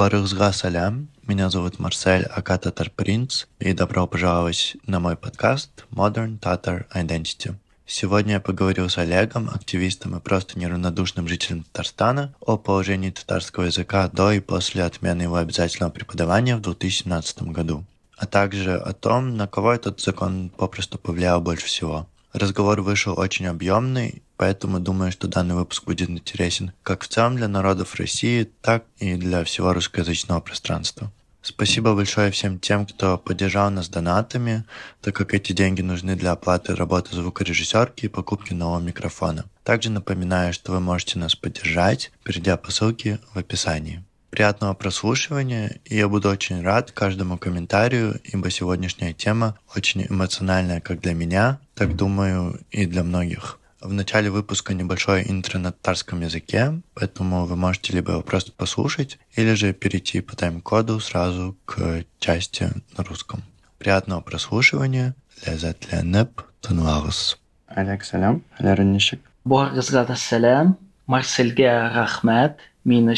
Барыхзга салям, меня зовут Марсель Ака Татар Принц, и добро пожаловать на мой подкаст Modern Tatar Identity. Сегодня я поговорил с Олегом, активистом и просто неравнодушным жителем Татарстана, о положении татарского языка до и после отмены его обязательного преподавания в 2017 году, а также о том, на кого этот закон попросту повлиял больше всего. Разговор вышел очень объемный, поэтому думаю, что данный выпуск будет интересен как в целом для народов России, так и для всего русскоязычного пространства. Спасибо большое всем тем, кто поддержал нас донатами, так как эти деньги нужны для оплаты работы звукорежиссерки и покупки нового микрофона. Также напоминаю, что вы можете нас поддержать, перейдя по ссылке в описании. Приятного прослушивания, и я буду очень рад каждому комментарию, ибо сегодняшняя тема очень эмоциональная как для меня, так думаю и для многих. В начале выпуска небольшое интро на татарском языке, поэтому вы можете либо его просто послушать, или же перейти по тайм-коду сразу к части на русском. Приятного прослушивания. Лязатлянеп тынлағыз. Алек салям, хәләрен ничек? Барыгызга да сәлам. Марселгә рәхмәт мине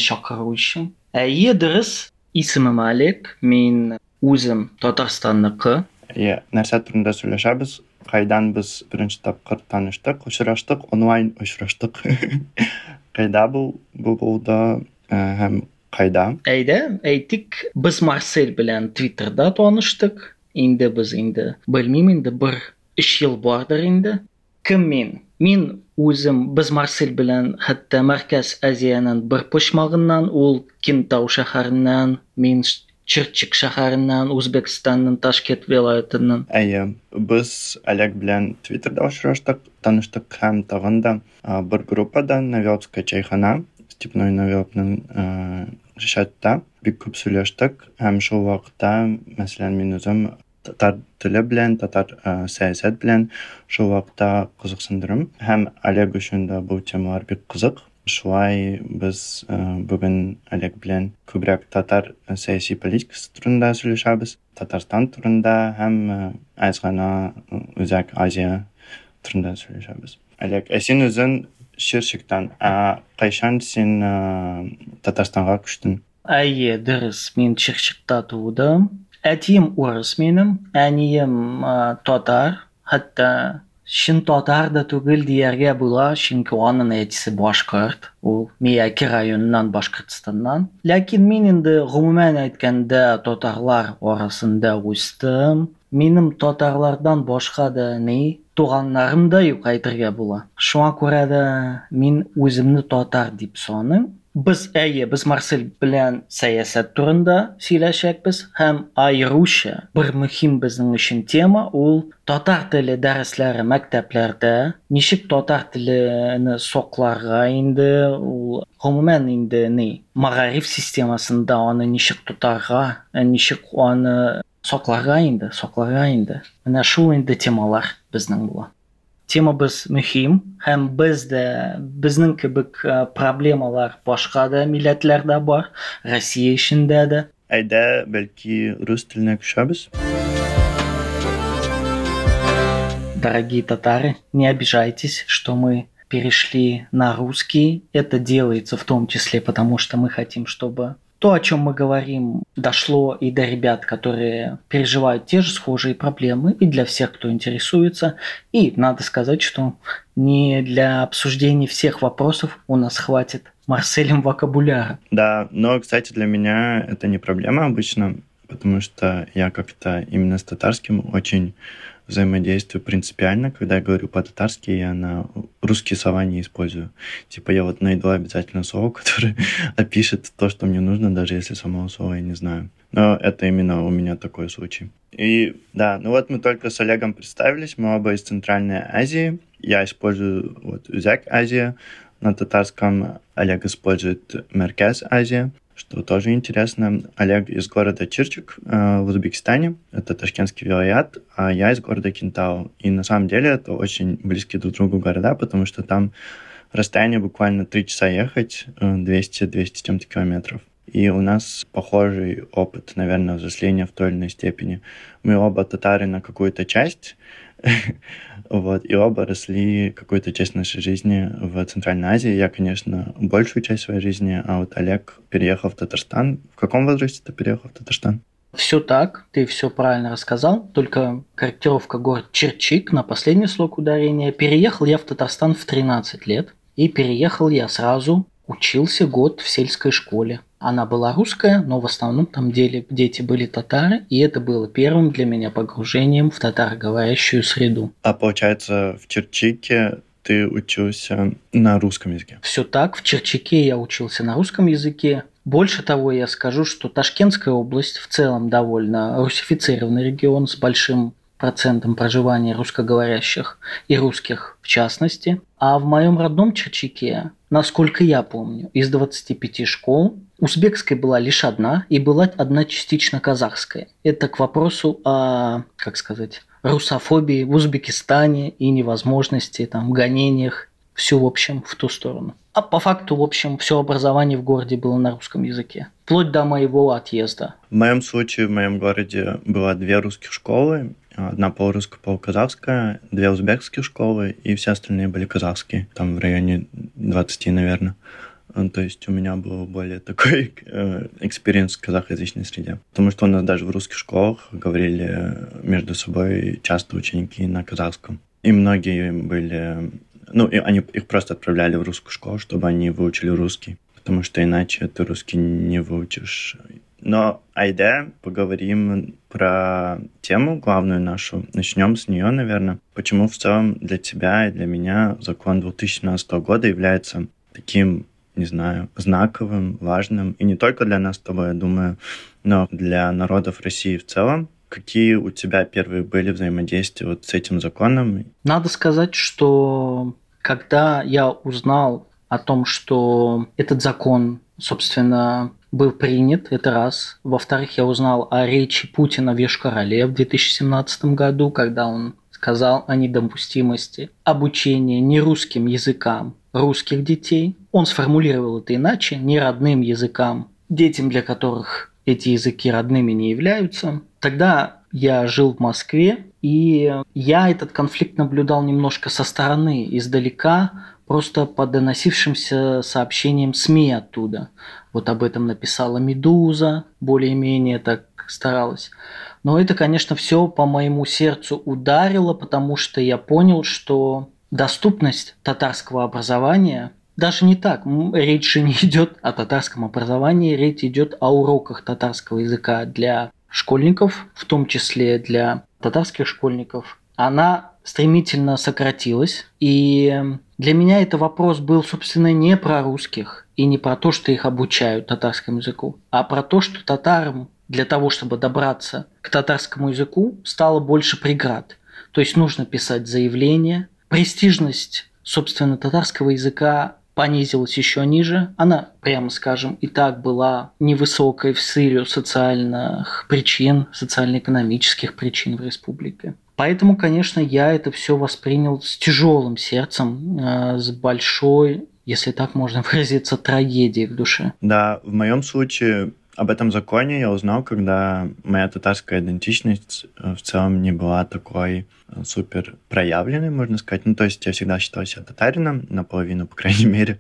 Э, يدرس اسم مالك мен өзім татарстандықы иә нәрсе турында сөйлесеміз қайдан біз бірінші тапқыр таныштық ұшыраштық онлайн ұшыраштық қайда бұл бұл болды э, һәм қайда әйдә әйтик біз марсель белән твиттерда таныштык. Инде біз инде білмеймін инде бір үш ел бардыр инде. Кіммен Мин үзем без Марсель белән хәтта Мәркәз Азиянең бер почмагыннан, ул Кинтау шәһәреннән, мин Чирчик шәһәреннән, Үзбекстанның Ташкент вилаятыннан. Әйе, без Олег белән Twitterда очраштык, таныштык һәм тагын да бер группада Навелская чайхана, Степной Навелның чатта бик күп сөйләштек һәм шул вакытта, мәсәлән, мин үзем татар теле белән, татар сәясәт белән шул вакытта кызыксындырым һәм Олег өчен дә бу темалар бик кызык. Шулай без бүген Олег белән күбрәк татар сәяси политикасы турында сөйләшәбез, Татарстан турында һәм аз гына Үзәк Азия турында сөйләшәбез. Олег, ә син үзең Чирчиктан, ә кайчан син Татарстанга күчтең? Әйе, дөрес, мин Чирчикта тудым. Әтием урыс минем, әнием а, татар, хәтта Шин татар да түгел дияргә була, чөнки аның әтисе башкорт, ул Мияки районыннан Башкортстаннан. Ләкин мин инде гомумән әйткәндә татарлар арасында үстем. Минем татарлардан башка да ни туганнарым да юк әйтергә була. Шуңа күрә дә мин үземне татар дип саныйм. Без әйе, без Марсель белән сәясәт турында сөйләшәкбез һәм айруча бер мөһим безнең өчен тема ул татар теле дәресләре мәктәпләрдә ничек татар телене сакларга инде ул гомумән инде ни магариф системасында аны ничек тотарга, ничек аны сакларга инде, сакларга инде. Менә шул инде темалар безнең була. Темабыз мөһим һәм без дә безнең кебек проблемалар башка да милләтләрдә бар, Россия эчендә дә. Әйдә, бәлки рус теленә күчәбез? Дорогие татары, не обижайтесь, что мы перешли на русский. Это делается в том числе потому, что мы хотим, чтобы то, о чем мы говорим, дошло и до ребят, которые переживают те же схожие проблемы, и для всех, кто интересуется. И надо сказать, что не для обсуждения всех вопросов у нас хватит Марселем вокабуляра. Да, но, кстати, для меня это не проблема обычно, потому что я как-то именно с татарским очень взаимодействую принципиально. Когда я говорю по-татарски, я на русские слова не использую. Типа я вот найду обязательно слово, которое опишет то, что мне нужно, даже если самого слова я не знаю. Но это именно у меня такой случай. И да, ну вот мы только с Олегом представились, мы оба из Центральной Азии. Я использую вот Узяк Азия на татарском, Олег использует Меркез Азия что тоже интересно. Олег из города Чирчик э, в Узбекистане, это Ташкентский вилаят, а я из города Кинтау. И на самом деле это очень близкие друг к другу города, потому что там расстояние буквально 3 часа ехать, 200-200 э, чем-то километров. И у нас похожий опыт, наверное, взросления в той или иной степени. Мы оба татары на какую-то часть, Вот, и оба росли какую-то часть нашей жизни в Центральной Азии. Я, конечно, большую часть своей жизни, а вот Олег переехал в Татарстан. В каком возрасте ты переехал в Татарстан? Все так, ты все правильно рассказал, только корректировка город Черчик на последний слог ударения. Переехал я в Татарстан в 13 лет, и переехал я сразу, учился год в сельской школе. Она была русская, но в основном там деле дети были татары, и это было первым для меня погружением в татароговорящую среду. А получается, в Черчике ты учился на русском языке? Все так, в Черчике я учился на русском языке, больше того, я скажу, что Ташкентская область в целом довольно русифицированный регион с большим процентом проживания русскоговорящих и русских в частности. А в моем родном Черчике, насколько я помню, из 25 школ узбекской была лишь одна и была одна частично казахская. Это к вопросу о, как сказать, русофобии в Узбекистане и невозможности там гонениях все в общем в ту сторону. А по факту, в общем, все образование в городе было на русском языке. Вплоть до моего отъезда. В моем случае в моем городе было две русских школы. Одна полурусская, полуказахская, две узбекские школы, и все остальные были казахские. Там в районе 20, наверное. Ну, то есть у меня был более такой э, experience в казахоязычной среде. Потому что у нас даже в русских школах говорили между собой часто ученики на казахском. И многие были ну, и они их просто отправляли в русскую школу, чтобы они выучили русский, потому что иначе ты русский не выучишь. Но айда, поговорим про тему главную нашу. Начнем с нее, наверное. Почему в целом для тебя и для меня закон 2017 года является таким, не знаю, знаковым, важным. И не только для нас с тобой, я думаю, но для народов России в целом. Какие у тебя первые были взаимодействия вот с этим законом? Надо сказать, что когда я узнал о том, что этот закон, собственно, был принят, это раз. Во-вторых, я узнал о речи Путина в Ешкарале в 2017 году, когда он сказал о недопустимости обучения нерусским языкам русских детей. Он сформулировал это иначе, не родным языкам, детям, для которых эти языки родными не являются. Тогда я жил в Москве, и я этот конфликт наблюдал немножко со стороны, издалека, просто по доносившимся сообщениям СМИ оттуда. Вот об этом написала «Медуза», более-менее так старалась. Но это, конечно, все по моему сердцу ударило, потому что я понял, что доступность татарского образования даже не так. Речь же не идет о татарском образовании, речь идет о уроках татарского языка для школьников, в том числе для татарских школьников, она стремительно сократилась. И для меня это вопрос был, собственно, не про русских и не про то, что их обучают татарскому языку, а про то, что татарам для того, чтобы добраться к татарскому языку, стало больше преград. То есть нужно писать заявление. Престижность, собственно, татарского языка понизилась еще ниже. Она, прямо скажем, и так была невысокой в сырью социальных причин, социально-экономических причин в республике. Поэтому, конечно, я это все воспринял с тяжелым сердцем, э, с большой, если так можно выразиться, трагедией в душе. Да, в моем случае об этом законе я узнал, когда моя татарская идентичность э, в целом не была такой э, супер проявленной, можно сказать. Ну, то есть я всегда считал себя татарином, наполовину, по крайней мере.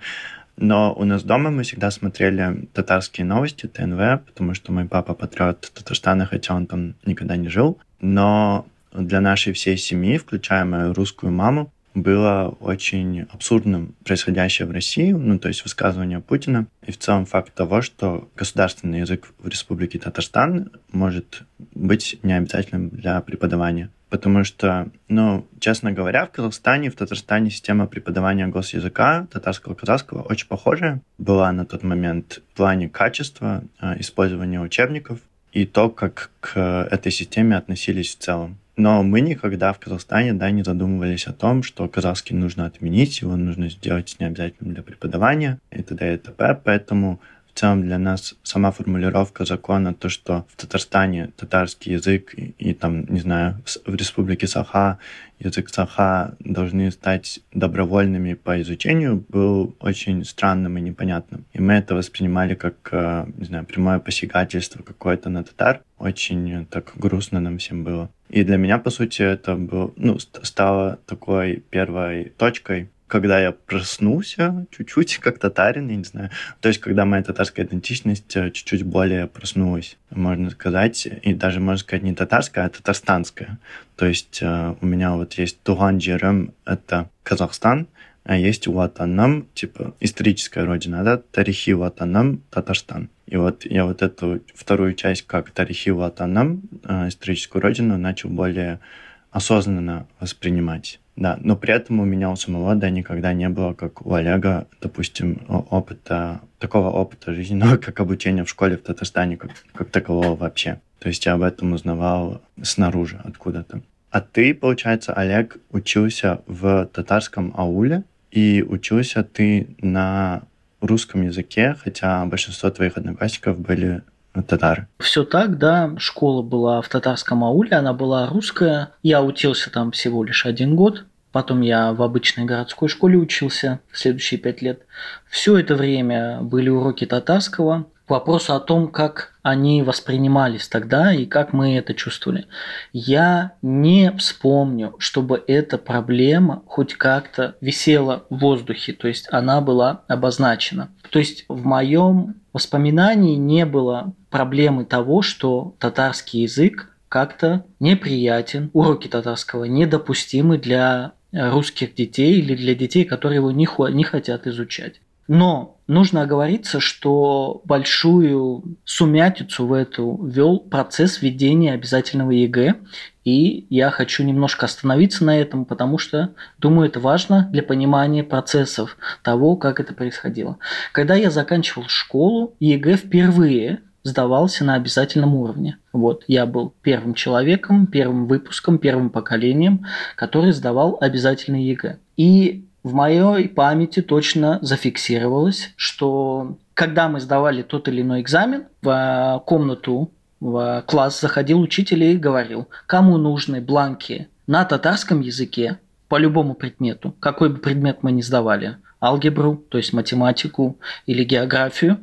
Но у нас дома мы всегда смотрели татарские новости, ТНВ, потому что мой папа патриот Татарстана, хотя он там никогда не жил. Но для нашей всей семьи, включая мою русскую маму, было очень абсурдным происходящее в России, ну, то есть высказывание Путина, и в целом факт того, что государственный язык в Республике Татарстан может быть необязательным для преподавания. Потому что, ну, честно говоря, в Казахстане, в Татарстане система преподавания госязыка татарского казахского очень похожая была на тот момент в плане качества э, использования учебников и то, как к этой системе относились в целом. Но мы никогда в Казахстане да, не задумывались о том, что казахский нужно отменить, его нужно сделать необязательным для преподавания и т.д. и т.п. Поэтому в целом для нас сама формулировка закона, то, что в Татарстане татарский язык и, и там, не знаю, в республике Саха язык Саха должны стать добровольными по изучению, был очень странным и непонятным. И мы это воспринимали как, э, не знаю, прямое посягательство какое-то на татар. Очень так грустно нам всем было. И для меня, по сути, это был, ну, стало такой первой точкой, когда я проснулся чуть-чуть как татарин, я не знаю. То есть, когда моя татарская идентичность э, чуть-чуть более проснулась, можно сказать. И даже, можно сказать, не татарская, а татарстанская. То есть, э, у меня вот есть Туган Джерем, это Казахстан, а есть Ватанам, типа историческая родина, да, Тарихи Ватанам, Татарстан. И вот я вот эту вторую часть, как Тарихи Ватанам, э, историческую родину, начал более осознанно воспринимать. Да, но при этом у меня у самого, да, никогда не было, как у Олега, допустим, опыта, такого опыта жизненного, как обучение в школе в Татарстане, как, как такового вообще. То есть я об этом узнавал снаружи, откуда-то. А ты, получается, Олег, учился в татарском ауле, и учился ты на русском языке, хотя большинство твоих одноклассников были татары. Все так, да. Школа была в татарском ауле, она была русская. Я учился там всего лишь один год. Потом я в обычной городской школе учился следующие пять лет. Все это время были уроки татарского. К вопросу о том, как они воспринимались тогда и как мы это чувствовали. Я не вспомню, чтобы эта проблема хоть как-то висела в воздухе, то есть она была обозначена. То есть в моем воспоминании не было проблемы того, что татарский язык как-то неприятен, уроки татарского недопустимы для русских детей или для детей, которые его не, не хотят изучать. Но нужно оговориться, что большую сумятицу в эту ввел процесс введения обязательного ЕГЭ. И я хочу немножко остановиться на этом, потому что думаю, это важно для понимания процессов того, как это происходило. Когда я заканчивал школу, ЕГЭ впервые сдавался на обязательном уровне. Вот, я был первым человеком, первым выпуском, первым поколением, который сдавал обязательный ЕГЭ. И в моей памяти точно зафиксировалось, что когда мы сдавали тот или иной экзамен, в комнату, в класс заходил учитель и говорил, кому нужны бланки на татарском языке по любому предмету, какой бы предмет мы ни сдавали, алгебру, то есть математику или географию,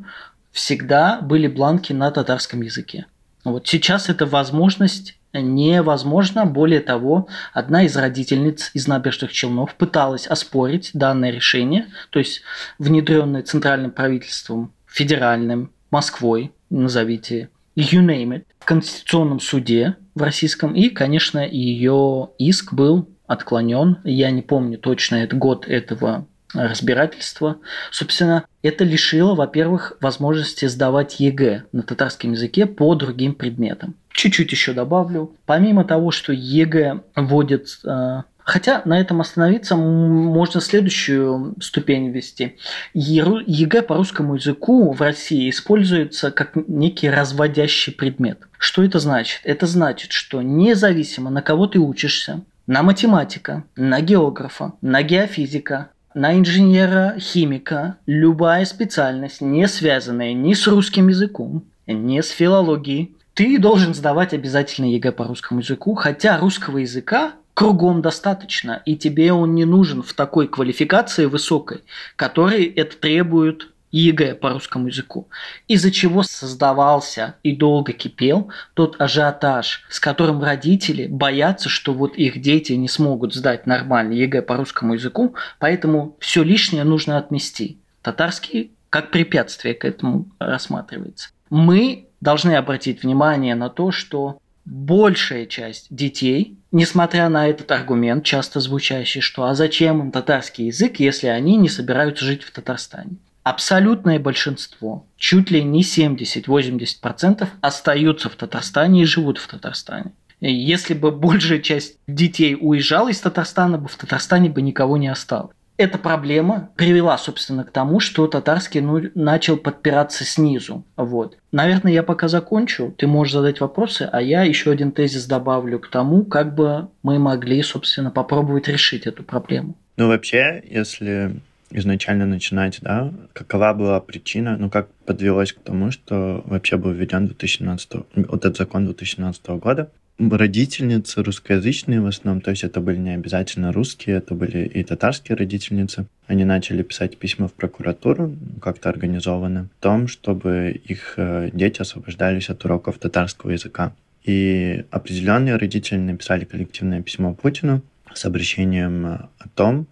всегда были бланки на татарском языке. Вот сейчас эта возможность невозможно. Более того, одна из родительниц из набережных Челнов пыталась оспорить данное решение, то есть внедренное центральным правительством, федеральным, Москвой, назовите, you name it, в Конституционном суде в российском. И, конечно, ее иск был отклонен. Я не помню точно этот год этого разбирательства. Собственно, это лишило, во-первых, возможности сдавать ЕГЭ на татарском языке по другим предметам. Чуть-чуть еще добавлю. Помимо того, что ЕГЭ вводит э, Хотя на этом остановиться можно следующую ступень ввести. ЕГЭ по русскому языку в России используется как некий разводящий предмет. Что это значит? Это значит, что независимо на кого ты учишься, на математика, на географа, на геофизика, на инженера-химика любая специальность, не связанная ни с русским языком, ни с филологией, ты должен сдавать обязательно ЕГЭ по русскому языку, хотя русского языка кругом достаточно, и тебе он не нужен в такой квалификации высокой, которой это требует ЕГЭ по русскому языку, из-за чего создавался и долго кипел тот ажиотаж, с которым родители боятся, что вот их дети не смогут сдать нормальный ЕГЭ по русскому языку, поэтому все лишнее нужно отмести. Татарский как препятствие к этому рассматривается. Мы должны обратить внимание на то, что большая часть детей, несмотря на этот аргумент, часто звучащий, что а зачем им татарский язык, если они не собираются жить в Татарстане, абсолютное большинство, чуть ли не 70-80% остаются в Татарстане и живут в Татарстане. Если бы большая часть детей уезжала из Татарстана, бы в Татарстане бы никого не осталось. Эта проблема привела, собственно, к тому, что татарский ну, начал подпираться снизу. Вот. Наверное, я пока закончу. Ты можешь задать вопросы, а я еще один тезис добавлю к тому, как бы мы могли, собственно, попробовать решить эту проблему. Ну, вообще, если изначально начинать, да, какова была причина, ну, как подвелось к тому, что вообще был введен 2017, вот этот закон 2017 года. Родительницы русскоязычные в основном, то есть это были не обязательно русские, это были и татарские родительницы. Они начали писать письма в прокуратуру, как-то организованно, в том, чтобы их э, дети освобождались от уроков татарского языка. И определенные родители написали коллективное письмо Путину с обращением э, о том,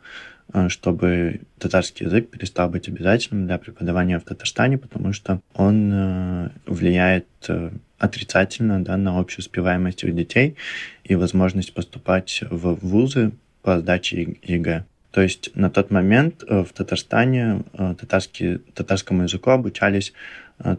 э, чтобы татарский язык перестал быть обязательным для преподавания в Татарстане, потому что он влияет отрицательно да, на общую успеваемость у детей и возможность поступать в вузы по сдаче ЕГЭ. То есть на тот момент в Татарстане татарский, татарскому языку обучались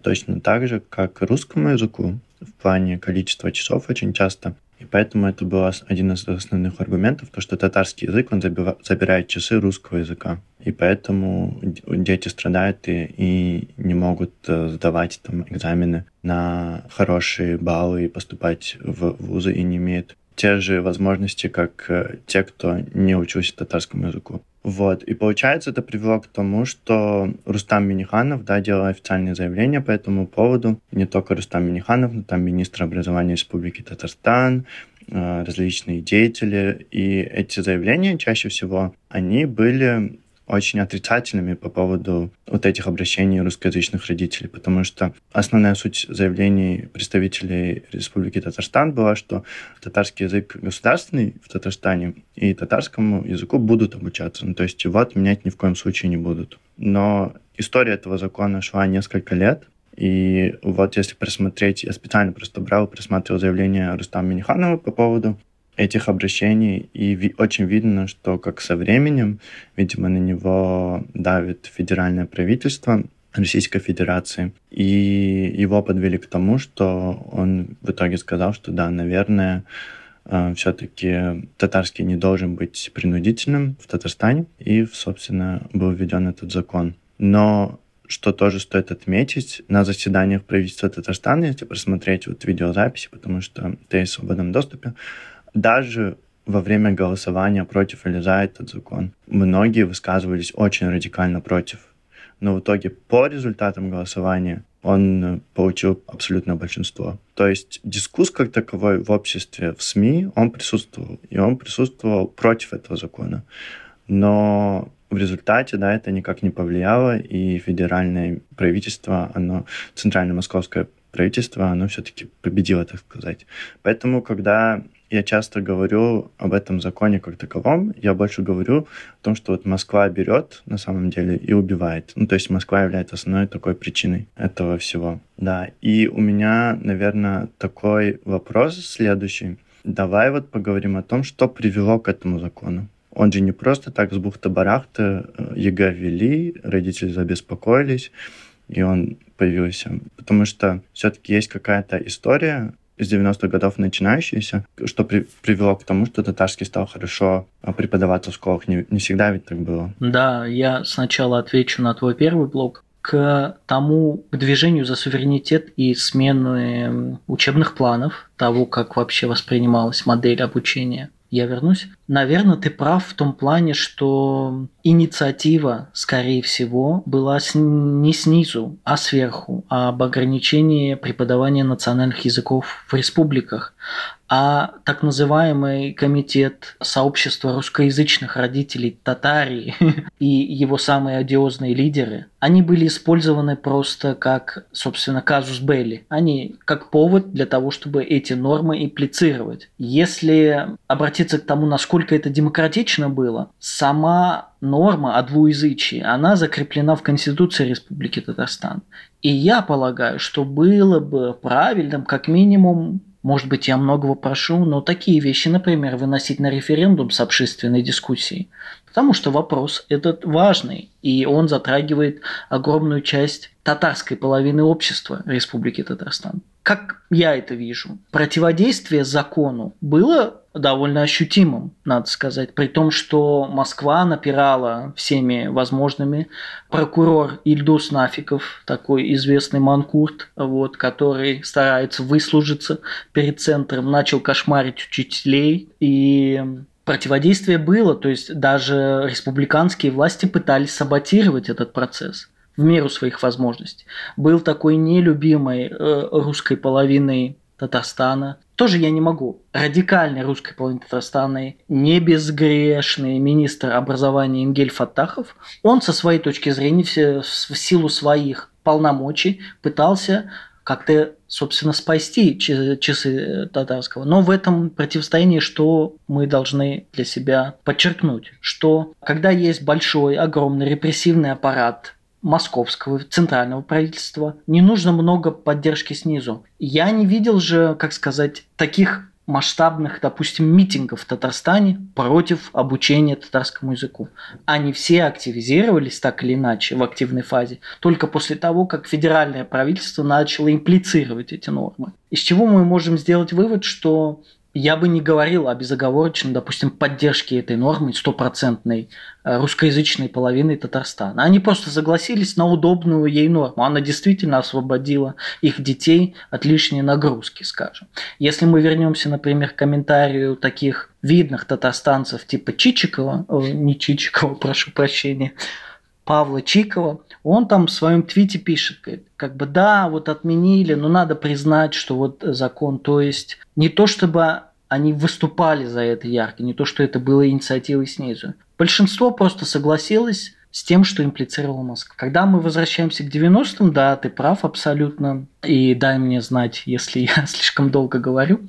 точно так же, как русскому языку, в плане количества часов очень часто. И поэтому это был один из основных аргументов, то, что татарский язык, он забирает часы русского языка. И поэтому дети страдают и, и не могут э, сдавать там экзамены на хорошие баллы и поступать в вузы и не имеют те же возможности, как э, те, кто не учился татарскому языку. Вот. И получается, это привело к тому, что Рустам Миниханов да, делал официальное заявление по этому поводу. Не только Рустам Миниханов, но там министр образования Республики Татарстан, э, различные деятели. И эти заявления чаще всего, они были очень отрицательными по поводу вот этих обращений русскоязычных родителей, потому что основная суть заявлений представителей Республики Татарстан была, что татарский язык государственный в Татарстане и татарскому языку будут обучаться, ну, то есть его отменять ни в коем случае не будут. Но история этого закона шла несколько лет, и вот если просмотреть, я специально просто брал, просматривал заявление Рустама Миниханова по поводу этих обращений, и ви- очень видно, что как со временем, видимо, на него давит федеральное правительство Российской Федерации, и его подвели к тому, что он в итоге сказал, что да, наверное, э, все-таки татарский не должен быть принудительным в Татарстане, и, собственно, был введен этот закон. Но что тоже стоит отметить, на заседаниях правительства Татарстана, если просмотреть вот видеозаписи, потому что есть в свободном доступе, даже во время голосования против или за этот закон многие высказывались очень радикально против. Но в итоге по результатам голосования он э, получил абсолютное большинство. То есть дискуссия как таковой в обществе, в СМИ, он присутствовал. И он присутствовал против этого закона. Но в результате, да, это никак не повлияло, и федеральное правительство, оно, центральное московское правительство, оно все-таки победило, так сказать. Поэтому, когда я часто говорю об этом законе как таковом. Я больше говорю о том, что вот Москва берет на самом деле и убивает. Ну, то есть Москва является основной такой причиной этого всего. Да, и у меня, наверное, такой вопрос следующий. Давай вот поговорим о том, что привело к этому закону. Он же не просто так с бухты-барахты э, ЕГЭ ввели, родители забеспокоились, и он появился. Потому что все-таки есть какая-то история, из 90-х годов начинающиеся, что при, привело к тому, что татарский стал хорошо а, преподаваться в школах. Не, не всегда ведь так было. Да, я сначала отвечу на твой первый блок к тому, к движению за суверенитет и смены учебных планов, того, как вообще воспринималась модель обучения я вернусь. Наверное, ты прав в том плане, что инициатива, скорее всего, была не снизу, а сверху, об ограничении преподавания национальных языков в республиках а так называемый комитет сообщества русскоязычных родителей Татарии и его самые одиозные лидеры, они были использованы просто как, собственно, казус белли. Они как повод для того, чтобы эти нормы имплицировать. Если обратиться к тому, насколько это демократично было, сама норма о двуязычии, она закреплена в Конституции Республики Татарстан. И я полагаю, что было бы правильным как минимум может быть, я многого прошу, но такие вещи, например, выносить на референдум с общественной дискуссией. Потому что вопрос этот важный, и он затрагивает огромную часть татарской половины общества Республики Татарстан. Как я это вижу? Противодействие закону было довольно ощутимым, надо сказать, при том, что Москва напирала всеми возможными. Прокурор Ильдус Нафиков, такой известный манкурт, вот, который старается выслужиться перед центром, начал кошмарить учителей и противодействие было, то есть даже республиканские власти пытались саботировать этот процесс в меру своих возможностей. Был такой нелюбимой э, русской половиной Татарстана тоже я не могу. Радикальный русской половины Татарстана, не безгрешный министр образования Ингель Фаттахов, он со своей точки зрения, в силу своих полномочий, пытался как-то, собственно, спасти часы татарского. Но в этом противостоянии что мы должны для себя подчеркнуть? Что когда есть большой, огромный репрессивный аппарат московского центрального правительства, не нужно много поддержки снизу. Я не видел же, как сказать, таких масштабных, допустим, митингов в Татарстане против обучения татарскому языку. Они все активизировались так или иначе в активной фазе только после того, как федеральное правительство начало имплицировать эти нормы. Из чего мы можем сделать вывод, что я бы не говорил о безоговорочной, допустим, поддержке этой нормы стопроцентной э, русскоязычной половины Татарстана. Они просто согласились на удобную ей норму. Она действительно освободила их детей от лишней нагрузки, скажем. Если мы вернемся, например, к комментарию таких видных татарстанцев типа Чичикова, э, не Чичикова, прошу прощения, Павла Чикова, он там в своем твите пишет, как бы да, вот отменили, но надо признать, что вот закон, то есть не то чтобы они выступали за это ярко, не то что это было инициативой снизу. Большинство просто согласилось с тем, что имплицировал Москва. Когда мы возвращаемся к 90-м, да, ты прав абсолютно. И дай мне знать, если я слишком долго говорю.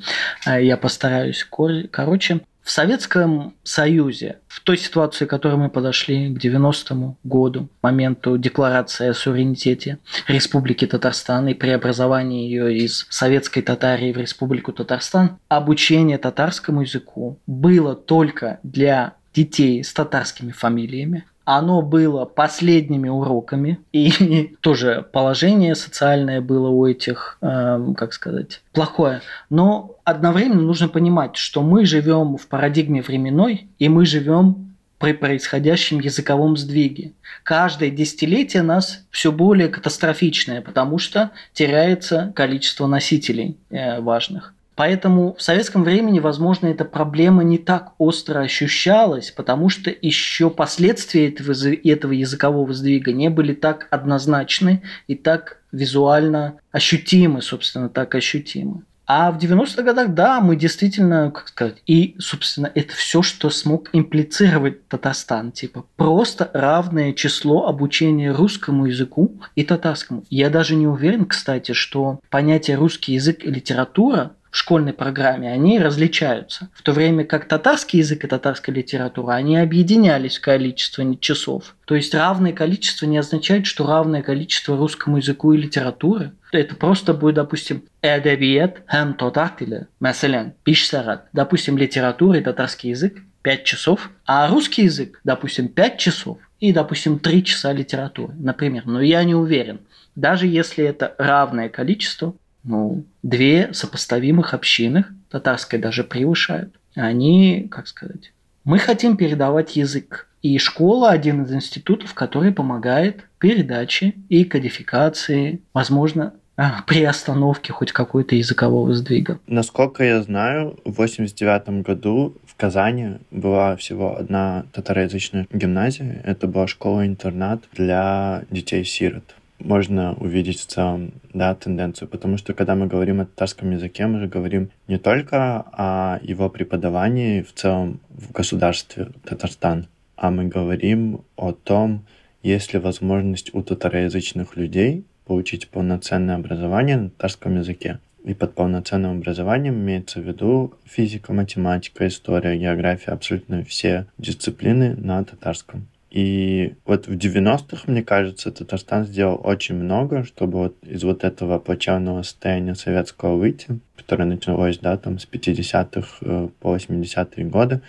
Э, я постараюсь короче. В Советском Союзе, в той ситуации, к которой мы подошли к 90-му году, моменту декларации о суверенитете Республики Татарстан и преобразовании ее из Советской Татарии в Республику Татарстан, обучение татарскому языку было только для детей с татарскими фамилиями, оно было последними уроками, и тоже положение социальное было у этих, э, как сказать, плохое. Но одновременно нужно понимать, что мы живем в парадигме временной, и мы живем при происходящем языковом сдвиге. Каждое десятилетие нас все более катастрофичное, потому что теряется количество носителей э, важных. Поэтому в советском времени, возможно, эта проблема не так остро ощущалась, потому что еще последствия этого, этого языкового сдвига не были так однозначны и так визуально ощутимы, собственно, так ощутимы. А в 90-х годах, да, мы действительно, как сказать, и, собственно, это все, что смог имплицировать Татарстан, типа просто равное число обучения русскому языку и татарскому. Я даже не уверен, кстати, что понятие русский язык и литература в школьной программе, они различаются. В то время как татарский язык и татарская литература, они объединялись в количестве часов. То есть равное количество не означает, что равное количество русскому языку и литературы. Это просто будет, допустим, эдебиет хэм татар тиле. Мәсәлән, 5 сағат. Допустим, литература и татарский язык 5 часов, а русский язык, допустим, 5 часов и, допустим, 3 часа литературы, например. Но я не уверен. Даже если это равное количество, ну, две сопоставимых общины, татарская даже превышают. Они, как сказать, мы хотим передавать язык. И школа один из институтов, который помогает передаче и кодификации, возможно, а, при остановке хоть какой-то языкового сдвига. Насколько я знаю, в 89 году в Казани была всего одна татароязычная гимназия. Это была школа-интернат для детей-сирот можно увидеть в целом да, тенденцию, потому что когда мы говорим о татарском языке, мы же говорим не только о его преподавании в целом в государстве Татарстан, а мы говорим о том, есть ли возможность у татароязычных людей получить полноценное образование на татарском языке. И под полноценным образованием имеется в виду физика, математика, история, география, абсолютно все дисциплины на татарском. И вот в 90-х, мне кажется, Татарстан сделал очень много, чтобы вот из вот этого плачевного состояния советского выйти, которое началось, да, там с 50-х э, по 80-е годы,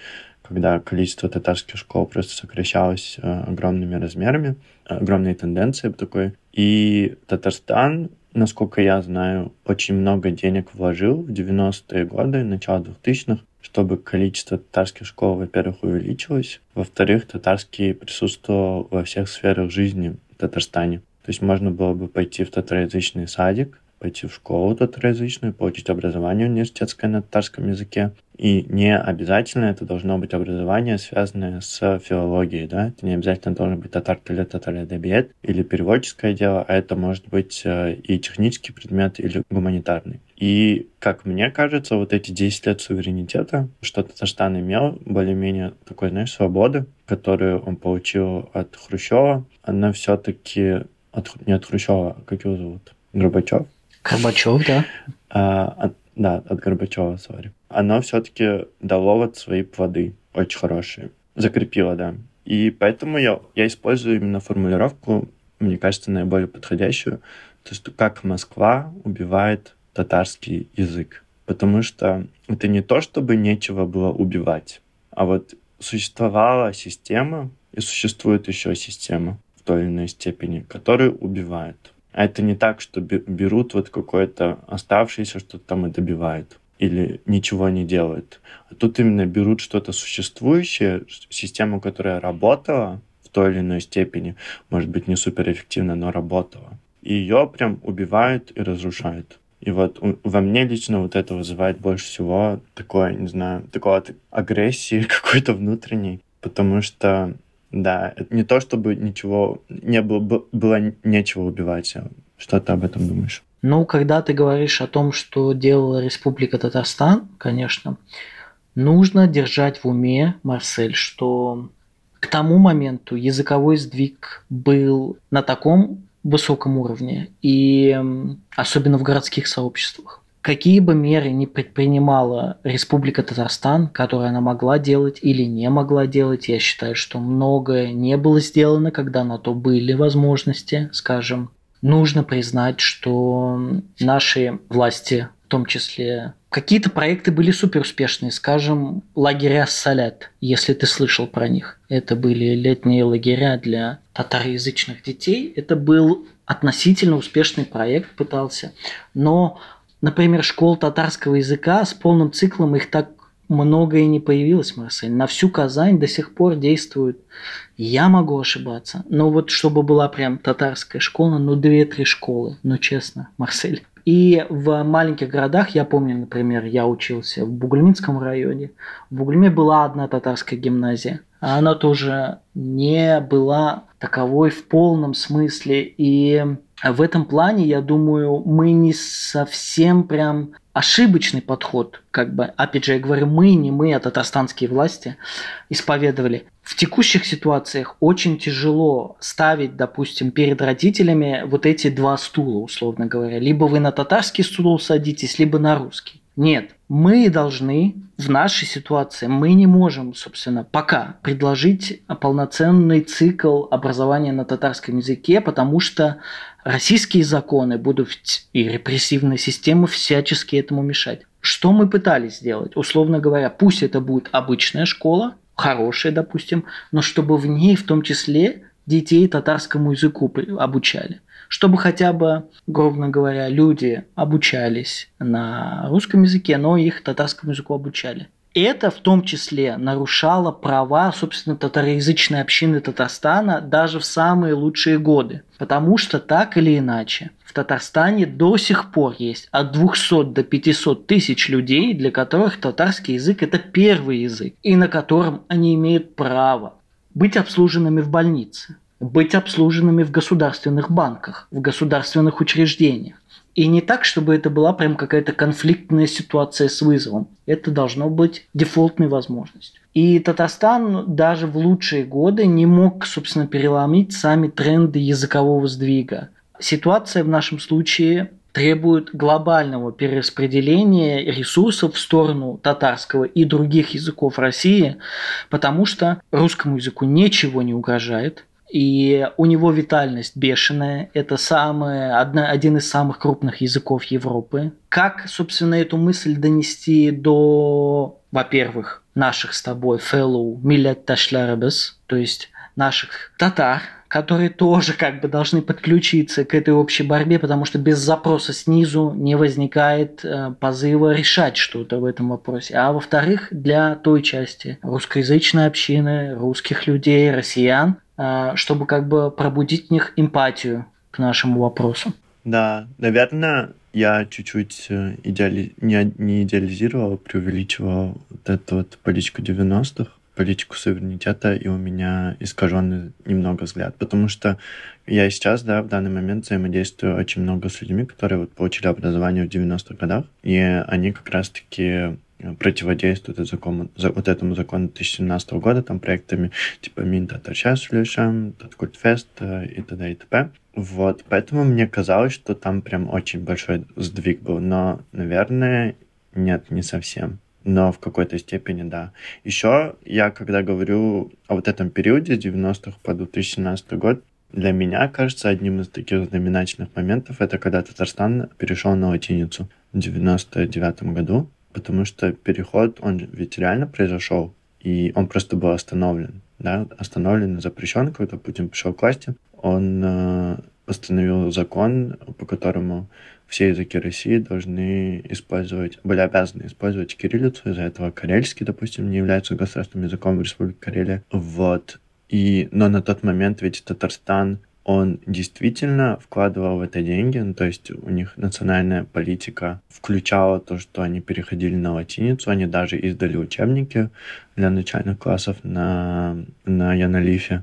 когда количество татарских школ просто сокращалось э, огромными размерами, огромной тенденцией такой. И Татарстан, насколько я знаю, очень много денег вложил в 90-е годы, начало 2000-х, чтобы количество татарских школ, во-первых, увеличилось, во-вторых, татарский присутствовал во всех сферах жизни в Татарстане. То есть можно было бы пойти в татароязычный садик, пойти в школу татароязычную, получить образование университетское на татарском языке. И не обязательно это должно быть образование, связанное с филологией, да, это не обязательно должен быть татар или татар или переводческое дело, а это может быть э, и технический предмет, или гуманитарный. И, как мне кажется, вот эти 10 лет суверенитета, что Татарстан имел более-менее такой, знаешь, свободы, которую он получил от Хрущева, она все-таки от, не от Хрущева, а как его зовут? Горбачев? Горбачев, да. А, от, да, от Горбачева, сори. Оно все-таки дало вот свои плоды, очень хорошие. Закрепило, да. И поэтому я, я использую именно формулировку, мне кажется, наиболее подходящую, то есть как Москва убивает татарский язык. Потому что это не то, чтобы нечего было убивать, а вот существовала система, и существует еще система в той или иной степени, которые убивают. А это не так, что берут вот какое-то оставшееся, что-то там и добивают или ничего не делают. А тут именно берут что-то существующее, систему, которая работала в той или иной степени, может быть, не суперэффективно, но работала. И ее прям убивают и разрушают. И вот во мне лично вот это вызывает больше всего такое, не знаю, такой агрессии какой-то внутренней, потому что, да, это не то, чтобы ничего, не было, было нечего убивать. А что ты об этом думаешь? Ну, когда ты говоришь о том, что делала Республика Татарстан, конечно, нужно держать в уме, Марсель, что к тому моменту языковой сдвиг был на таком высоком уровне, и особенно в городских сообществах. Какие бы меры ни предпринимала Республика Татарстан, которые она могла делать или не могла делать, я считаю, что многое не было сделано, когда на то были возможности, скажем. Нужно признать, что наши власти, в том числе Какие-то проекты были супер успешные, скажем, лагеря Салят, если ты слышал про них. Это были летние лагеря для татароязычных детей. Это был относительно успешный проект, пытался. Но, например, школ татарского языка с полным циклом их так много и не появилось, Марсель. На всю Казань до сих пор действуют. Я могу ошибаться, но вот чтобы была прям татарская школа, ну две-три школы, ну честно, Марсель. И в маленьких городах, я помню, например, я учился в Бугульминском районе. В Бугульме была одна татарская гимназия. А она тоже не была таковой в полном смысле. И в этом плане, я думаю, мы не совсем прям ошибочный подход, как бы, опять же, я говорю, мы, не мы, а татарстанские власти исповедовали. В текущих ситуациях очень тяжело ставить, допустим, перед родителями вот эти два стула, условно говоря. Либо вы на татарский стул садитесь, либо на русский. Нет, мы должны в нашей ситуации, мы не можем, собственно, пока предложить полноценный цикл образования на татарском языке, потому что российские законы будут и репрессивная система всячески этому мешать. Что мы пытались сделать? Условно говоря, пусть это будет обычная школа, хорошая, допустим, но чтобы в ней в том числе детей татарскому языку обучали. Чтобы хотя бы, грубо говоря, люди обучались на русском языке, но их татарскому языку обучали. Это в том числе нарушало права, собственно, татароязычной общины Татарстана даже в самые лучшие годы. Потому что так или иначе в Татарстане до сих пор есть от 200 до 500 тысяч людей, для которых татарский язык – это первый язык, и на котором они имеют право быть обслуженными в больнице, быть обслуженными в государственных банках, в государственных учреждениях. И не так, чтобы это была прям какая-то конфликтная ситуация с вызовом. Это должно быть дефолтной возможностью. И Татарстан даже в лучшие годы не мог, собственно, переломить сами тренды языкового сдвига. Ситуация в нашем случае требует глобального перераспределения ресурсов в сторону татарского и других языков России, потому что русскому языку ничего не угрожает, и у него витальность бешеная. Это самый, одна, один из самых крупных языков Европы. Как, собственно, эту мысль донести до, во-первых, наших с тобой fellow миллет ташлярабес, то есть наших татар, которые тоже как бы должны подключиться к этой общей борьбе, потому что без запроса снизу не возникает э, позыва решать что-то в этом вопросе. А во-вторых, для той части русскоязычной общины, русских людей, россиян, чтобы как бы пробудить в них эмпатию к нашему вопросу. Да, наверное, я чуть-чуть э, идеали... не, не идеализировал, а преувеличивал вот эту вот политику 90-х, политику суверенитета, и у меня искаженный немного взгляд, потому что я сейчас, да, в данный момент взаимодействую очень много с людьми, которые вот получили образование в 90-х годах, и они как раз-таки противодействуют закону, вот этому закону 2017 года, там проектами типа Минта Торчаслюшем, Таткультфест и т.д. и т.п. Вот, поэтому мне казалось, что там прям очень большой сдвиг был, но, наверное, нет, не совсем. Но в какой-то степени, да. Еще я, когда говорю о вот этом периоде с 90-х по 2017 год, для меня кажется одним из таких знаменательных моментов, это когда Татарстан перешел на латиницу в 99 году потому что переход, он ведь реально произошел, и он просто был остановлен, да, остановлен и запрещен, когда Путин пришел к власти. Он э, постановил закон, по которому все языки России должны использовать, были обязаны использовать кириллицу, из-за этого карельский, допустим, не является государственным языком в Республике Карелия. Вот. И, но на тот момент ведь Татарстан он действительно вкладывал в это деньги, ну, то есть у них национальная политика включала то, что они переходили на латиницу, они даже издали учебники для начальных классов на, на Янолифе.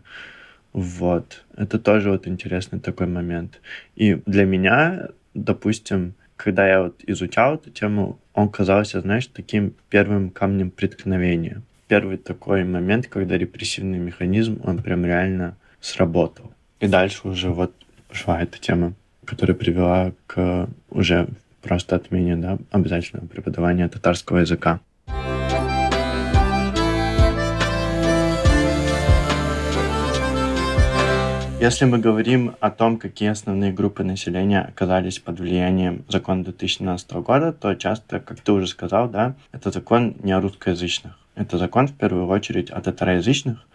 Вот. Это тоже вот интересный такой момент. И для меня, допустим, когда я вот изучал эту тему, он казался, знаешь, таким первым камнем преткновения. Первый такой момент, когда репрессивный механизм, он прям реально сработал. И дальше уже вот пошла эта тема, которая привела к уже просто отмене да, обязательного преподавания татарского языка. Если мы говорим о том, какие основные группы населения оказались под влиянием закона 2017 года, то часто, как ты уже сказал, да, это закон не о русскоязычных. Это закон в первую очередь о татароязычных,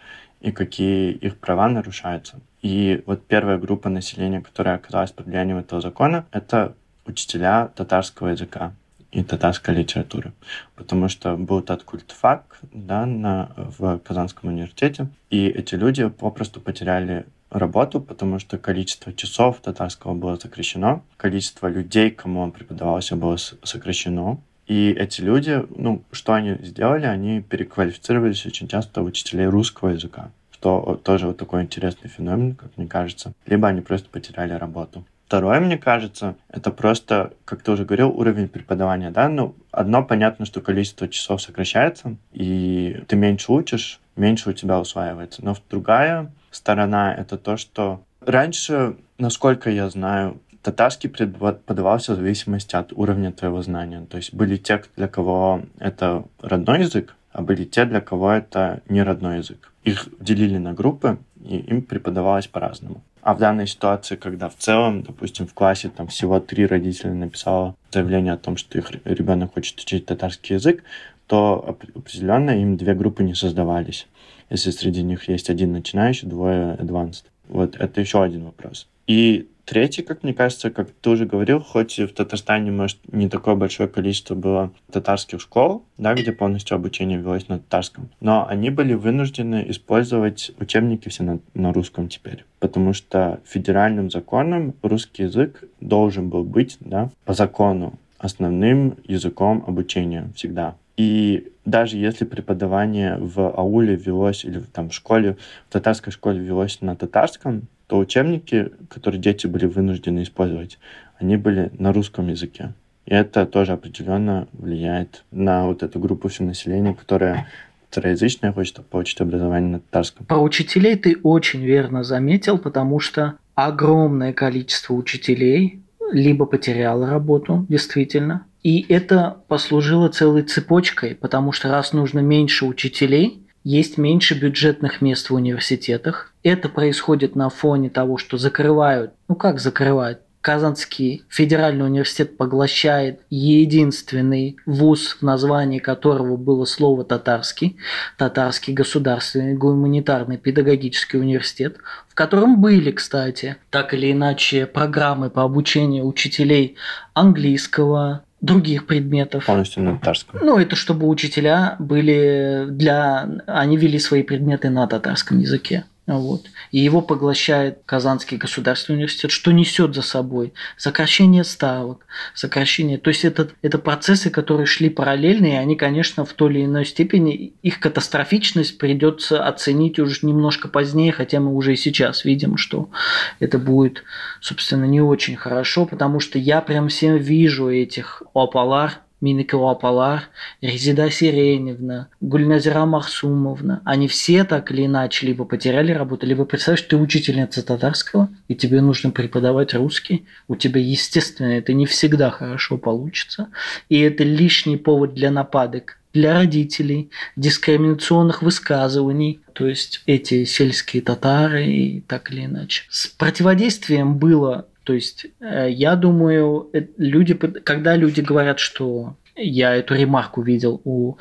и какие их права нарушаются. И вот первая группа населения, которая оказалась под влиянием этого закона, это учителя татарского языка и татарской литературы. Потому что был тот культфак да, на, в Казанском университете, и эти люди попросту потеряли работу, потому что количество часов татарского было сокращено, количество людей, кому он преподавался, было сокращено, и эти люди, ну, что они сделали? Они переквалифицировались очень часто в учителей русского языка, что тоже вот такой интересный феномен, как мне кажется. Либо они просто потеряли работу. Второе, мне кажется, это просто, как ты уже говорил, уровень преподавания, да, ну, одно понятно, что количество часов сокращается, и ты меньше учишь, меньше у тебя усваивается. Но другая сторона — это то, что раньше, насколько я знаю, татарский преподавался в зависимости от уровня твоего знания. То есть были те, для кого это родной язык, а были те, для кого это не родной язык. Их делили на группы, и им преподавалось по-разному. А в данной ситуации, когда в целом, допустим, в классе там всего три родителя написало заявление о том, что их ребенок хочет учить татарский язык, то определенно им две группы не создавались. Если среди них есть один начинающий, двое advanced. Вот это еще один вопрос. И Третий, как мне кажется, как ты уже говорил, хоть в Татарстане, может, не такое большое количество было татарских школ, да, где полностью обучение велось на татарском, но они были вынуждены использовать учебники все на, на русском теперь, потому что федеральным законом русский язык должен был быть, да, по закону основным языком обучения всегда. И даже если преподавание в ауле велось или там в школе, в татарской школе велось на татарском, то учебники, которые дети были вынуждены использовать, они были на русском языке. И это тоже определенно влияет на вот эту группу всего населения, которая второязычная, хочет получить образование на татарском. Про учителей ты очень верно заметил, потому что огромное количество учителей либо потеряло работу, действительно, и это послужило целой цепочкой, потому что раз нужно меньше учителей, есть меньше бюджетных мест в университетах. Это происходит на фоне того, что закрывают, ну как закрывают, Казанский федеральный университет поглощает единственный вуз, в названии которого было слово татарский, татарский государственный гуманитарный педагогический университет, в котором были, кстати, так или иначе программы по обучению учителей английского, других предметов. Полностью на татарском. Ну, это чтобы учителя были для... Они вели свои предметы на татарском языке. Вот. И его поглощает Казанский государственный университет, что несет за собой сокращение ставок, сокращение. То есть это, это процессы, которые шли параллельно, и они, конечно, в той или иной степени, их катастрофичность придется оценить уже немножко позднее, хотя мы уже и сейчас видим, что это будет, собственно, не очень хорошо, потому что я прям всем вижу этих Опалар, Миникова Апалар, Резида Сиреневна, Гульназира Махсумовна, они все так или иначе либо потеряли работу, либо представляешь, ты учительница татарского, и тебе нужно преподавать русский, у тебя, естественно, это не всегда хорошо получится, и это лишний повод для нападок для родителей, дискриминационных высказываний, то есть эти сельские татары и так или иначе. С противодействием было то есть, э, я думаю, э, люди, когда люди говорят, что я эту ремарку видел у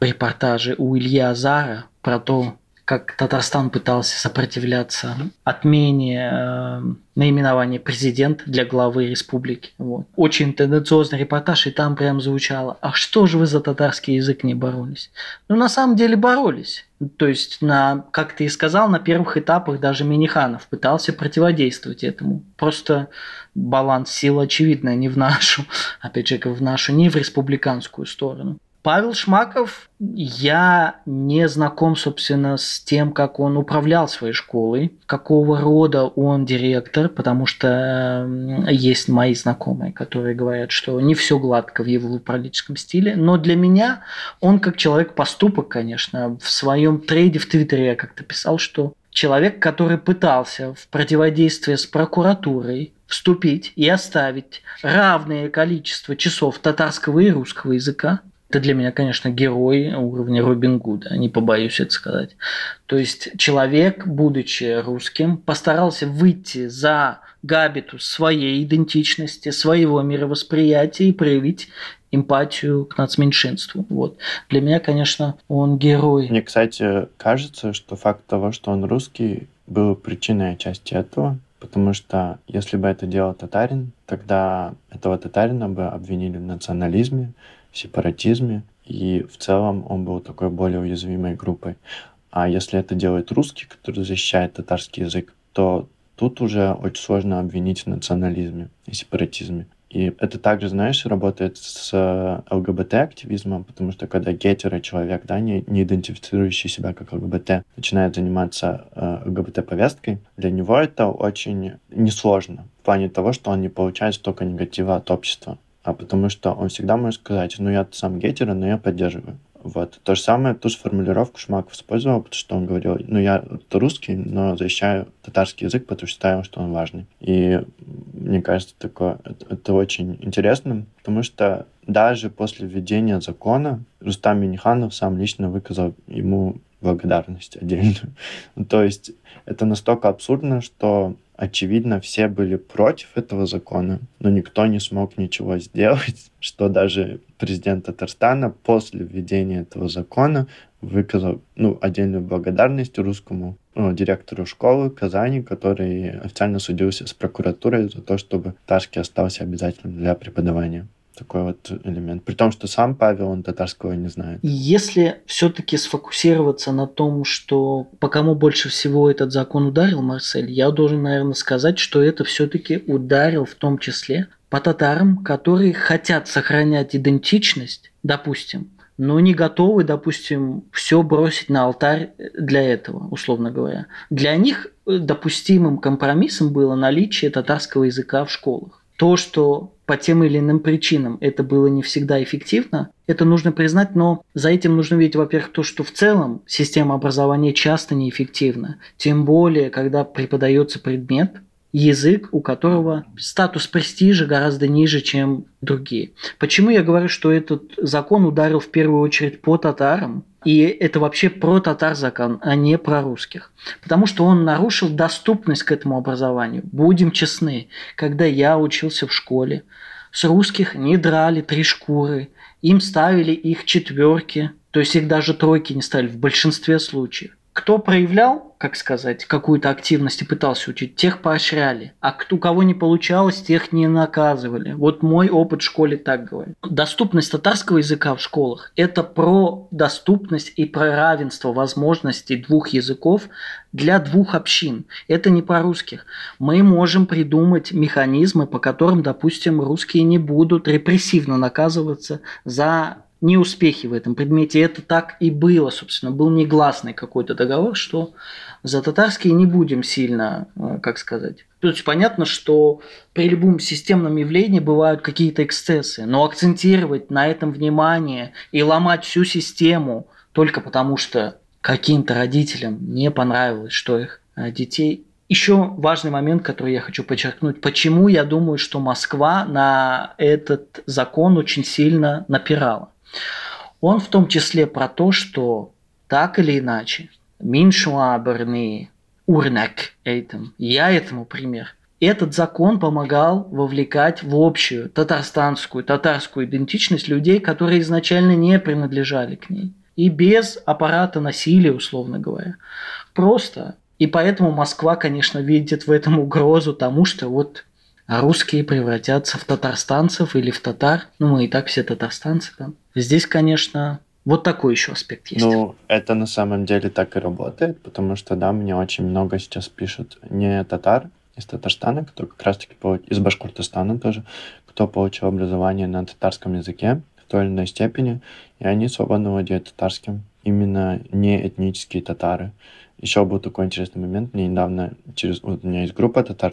репортажа у Ильи Азара про то, как Татарстан пытался сопротивляться отмене э, наименования президента для главы республики. Вот. Очень тенденциозный репортаж, и там прям звучало, а что же вы за татарский язык не боролись? Ну, на самом деле боролись. То есть, на, как ты и сказал, на первых этапах даже Миниханов пытался противодействовать этому. Просто баланс сил, очевидно, не в нашу, опять же, в нашу, не в республиканскую сторону. Павел Шмаков, я не знаком, собственно, с тем, как он управлял своей школой, какого рода он директор, потому что есть мои знакомые, которые говорят, что не все гладко в его управленческом стиле, но для меня он как человек поступок, конечно, в своем трейде в Твиттере я как-то писал, что человек, который пытался в противодействии с прокуратурой вступить и оставить равное количество часов татарского и русского языка, это для меня, конечно, герой уровня Робин Гуда, не побоюсь это сказать. То есть человек, будучи русским, постарался выйти за габитус своей идентичности, своего мировосприятия и проявить эмпатию к нацменьшинству. Вот. Для меня, конечно, он герой. Мне, кстати, кажется, что факт того, что он русский, был причиной отчасти этого, потому что если бы это делал татарин, тогда этого татарина бы обвинили в национализме, сепаратизме, и в целом он был такой более уязвимой группой. А если это делает русский, который защищает татарский язык, то тут уже очень сложно обвинить в национализме и сепаратизме. И это также, знаешь, работает с ЛГБТ-активизмом, потому что когда гетеро человек, да, не, не идентифицирующий себя как ЛГБТ, начинает заниматься э, ЛГБТ-повесткой, для него это очень несложно в плане того, что он не получает столько негатива от общества а потому что он всегда может сказать, ну я сам гетеро, но я поддерживаю. Вот. То же самое, ту же формулировку Шмаков использовал, потому что он говорил, ну я русский, но защищаю татарский язык, потому что считаю, что он важный. И мне кажется, такое, это, это очень интересно, потому что даже после введения закона Рустам Миниханов сам лично выказал ему благодарность отдельную. То есть это настолько абсурдно, что очевидно, все были против этого закона, но никто не смог ничего сделать, что даже президент Татарстана после введения этого закона выказал ну, отдельную благодарность русскому ну, директору школы Казани, который официально судился с прокуратурой за то, чтобы Ташки остался обязательным для преподавания такой вот элемент. При том, что сам Павел, он татарского не знает. Если все-таки сфокусироваться на том, что по кому больше всего этот закон ударил, Марсель, я должен, наверное, сказать, что это все-таки ударил в том числе по татарам, которые хотят сохранять идентичность, допустим, но не готовы, допустим, все бросить на алтарь для этого, условно говоря. Для них допустимым компромиссом было наличие татарского языка в школах то, что по тем или иным причинам это было не всегда эффективно, это нужно признать, но за этим нужно видеть, во-первых, то, что в целом система образования часто неэффективна. Тем более, когда преподается предмет, язык, у которого статус престижа гораздо ниже, чем другие. Почему я говорю, что этот закон ударил в первую очередь по татарам? И это вообще про татар закон, а не про русских. Потому что он нарушил доступность к этому образованию. Будем честны, когда я учился в школе, с русских не драли три шкуры, им ставили их четверки, то есть их даже тройки не ставили в большинстве случаев. Кто проявлял, как сказать, какую-то активность и пытался учить, тех поощряли. А у кого не получалось, тех не наказывали. Вот мой опыт в школе так говорит. Доступность татарского языка в школах – это про доступность и про равенство возможностей двух языков для двух общин. Это не про русских. Мы можем придумать механизмы, по которым, допустим, русские не будут репрессивно наказываться за неуспехи в этом предмете. Это так и было, собственно. Был негласный какой-то договор, что за татарские не будем сильно, э, как сказать. То есть понятно, что при любом системном явлении бывают какие-то эксцессы, но акцентировать на этом внимание и ломать всю систему только потому, что каким-то родителям не понравилось, что их э, детей еще важный момент, который я хочу подчеркнуть. Почему я думаю, что Москва на этот закон очень сильно напирала? Он в том числе про то, что так или иначе, Миншуаберный урнак этим, я этому пример. Этот закон помогал вовлекать в общую татарстанскую, татарскую идентичность людей, которые изначально не принадлежали к ней. И без аппарата насилия, условно говоря. Просто. И поэтому Москва, конечно, видит в этом угрозу тому, что вот русские превратятся в татарстанцев или в татар. Ну, мы и так все татарстанцы там. Здесь, конечно, вот такой еще аспект есть. Ну, это на самом деле так и работает, потому что, да, мне очень много сейчас пишут не татар из Татарстана, кто как раз-таки из Башкортостана тоже, кто получил образование на татарском языке в той или иной степени, и они свободно владеют татарским. Именно не этнические татары. Еще был такой интересный момент. Мне недавно через... Вот у меня есть группа татар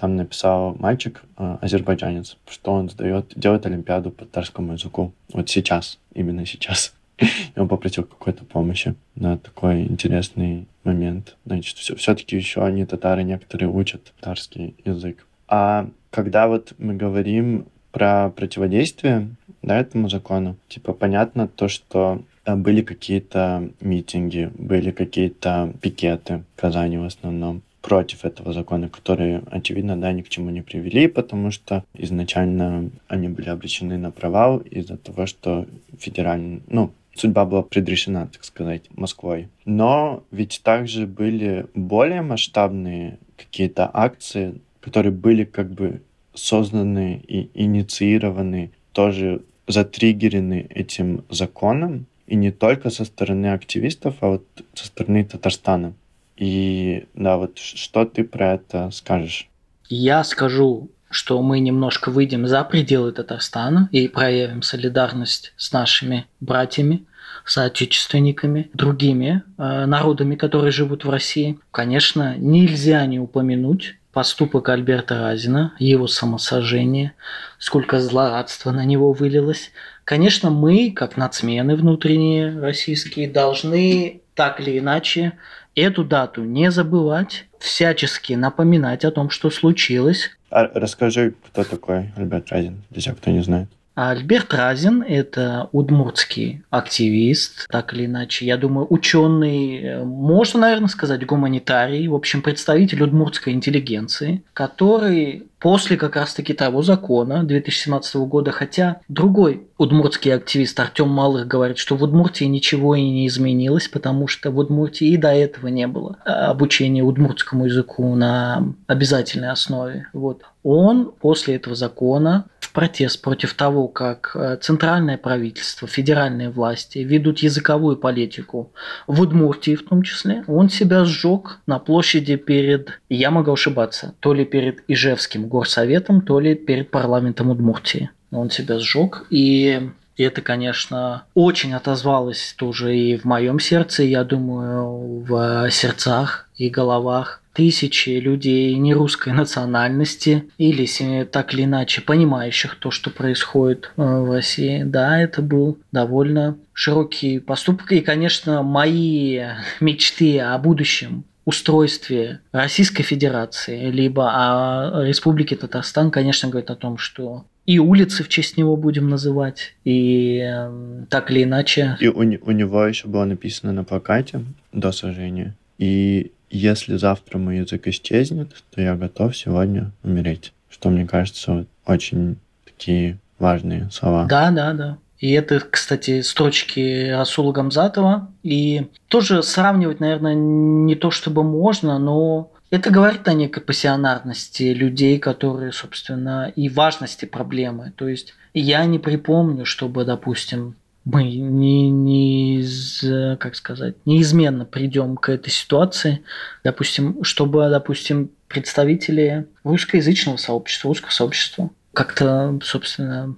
там написал мальчик, э, азербайджанец, что он сдает, делает олимпиаду по татарскому языку. Вот сейчас, именно сейчас. И он попросил какой-то помощи на такой интересный момент. Значит, все, все-таки еще они, татары, некоторые учат татарский язык. А когда вот мы говорим про противодействие да, этому закону, типа понятно то, что э, были какие-то митинги, были какие-то пикеты в Казани в основном против этого закона, которые, очевидно, да, ни к чему не привели, потому что изначально они были обречены на провал из-за того, что федеральный, ну, судьба была предрешена, так сказать, Москвой. Но ведь также были более масштабные какие-то акции, которые были как бы созданы и инициированы, тоже затриггерены этим законом, и не только со стороны активистов, а вот со стороны Татарстана. И да, вот что ты про это скажешь? Я скажу, что мы немножко выйдем за пределы Татарстана и проявим солидарность с нашими братьями, соотечественниками, другими э, народами, которые живут в России. Конечно, нельзя не упомянуть поступок Альберта Разина, его самосожжение, сколько злорадства на него вылилось. Конечно, мы, как нацмены внутренние российские, должны так или иначе эту дату не забывать, всячески напоминать о том, что случилось. А расскажи, кто такой Альберт Разин, для тех, кто не знает. Альберт Разин – это удмуртский активист, так или иначе, я думаю, ученый, можно, наверное, сказать, гуманитарий, в общем, представитель удмуртской интеллигенции, который после как раз-таки того закона 2017 года, хотя другой удмуртский активист Артем Малых говорит, что в Удмуртии ничего и не изменилось, потому что в Удмуртии и до этого не было обучения удмуртскому языку на обязательной основе. Вот. Он после этого закона в протест против того, как э, центральное правительство, федеральные власти ведут языковую политику в Удмуртии в том числе, он себя сжег на площади перед, я могу ошибаться, то ли перед Ижевским горсоветом, то ли перед парламентом Удмуртии. Он себя сжег, и это, конечно, очень отозвалось тоже и в моем сердце, я думаю, в сердцах и головах тысячи людей нерусской национальности или так или иначе понимающих то, что происходит э, в России. Да, это был довольно широкий поступок. И, конечно, мои мечты о будущем устройстве Российской Федерации, либо о Республике Татарстан, конечно, говорит о том, что и улицы в честь него будем называть, и э, так или иначе. И у, у него еще было написано на плакате до сожжения. И если завтра мой язык исчезнет, то я готов сегодня умереть. Что мне кажется очень такие важные слова. Да, да, да. И это, кстати, строчки Расула Гамзатова. И тоже сравнивать, наверное, не то чтобы можно, но это говорит о некой пассионарности людей, которые, собственно, и важности проблемы. То есть я не припомню, чтобы, допустим, мы не, не из, как сказать, неизменно придем к этой ситуации, допустим, чтобы, допустим, представители русскоязычного сообщества, русского сообщества как-то, собственно,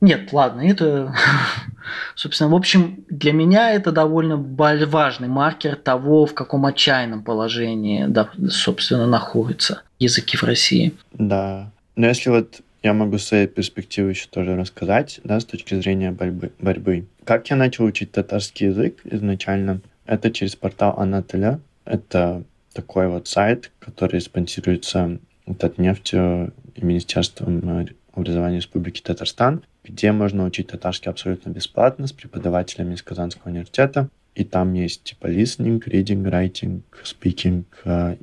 нет, ладно, это, собственно, в общем, для меня это довольно важный маркер того, в каком отчаянном положении, да, собственно, находятся языки в России. Да, но если вот я могу с своей перспективы еще тоже рассказать, да, с точки зрения борьбы. борьбы. Как я начал учить татарский язык изначально? Это через портал Анателя. Это такой вот сайт, который спонсируется Татнефтью и Министерством образования Республики Татарстан, где можно учить татарский абсолютно бесплатно с преподавателями из Казанского университета. И там есть типа listening, reading, writing, speaking,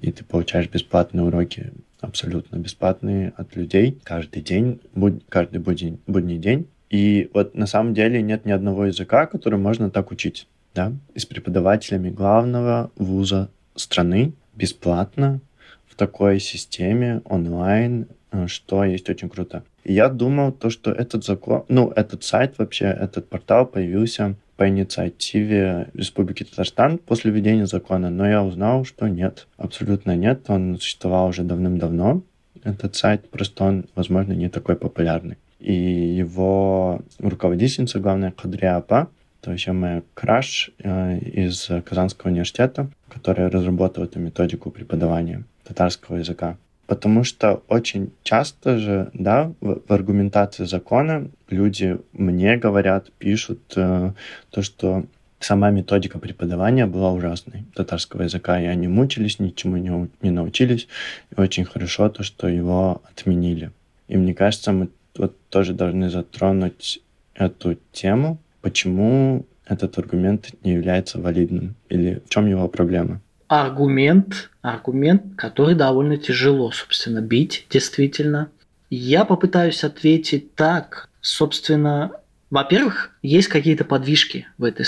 и ты получаешь бесплатные уроки абсолютно бесплатные от людей каждый день, буд, каждый будний, будний день. И вот на самом деле нет ни одного языка, который можно так учить. Да? И с преподавателями главного вуза страны бесплатно в такой системе онлайн, э, что есть очень круто. Я думал то, что этот закон, ну, этот сайт вообще, этот портал появился по инициативе Республики Татарстан после введения закона, но я узнал, что нет, абсолютно нет, он существовал уже давным-давно, этот сайт, просто он, возможно, не такой популярный. И его руководительница, главная Кадриапа, то есть моя краш э, из Казанского университета, которая разработала эту методику преподавания татарского языка. Потому что очень часто же, да, в, в аргументации закона люди мне говорят, пишут э, то, что сама методика преподавания была ужасной татарского языка, и они мучились, ничему не, не научились, и очень хорошо то, что его отменили. И мне кажется, мы вот тоже должны затронуть эту тему, почему этот аргумент не является валидным, или в чем его проблема аргумент, аргумент, который довольно тяжело, собственно, бить, действительно. Я попытаюсь ответить так, собственно, во-первых, есть какие-то подвижки в, этой,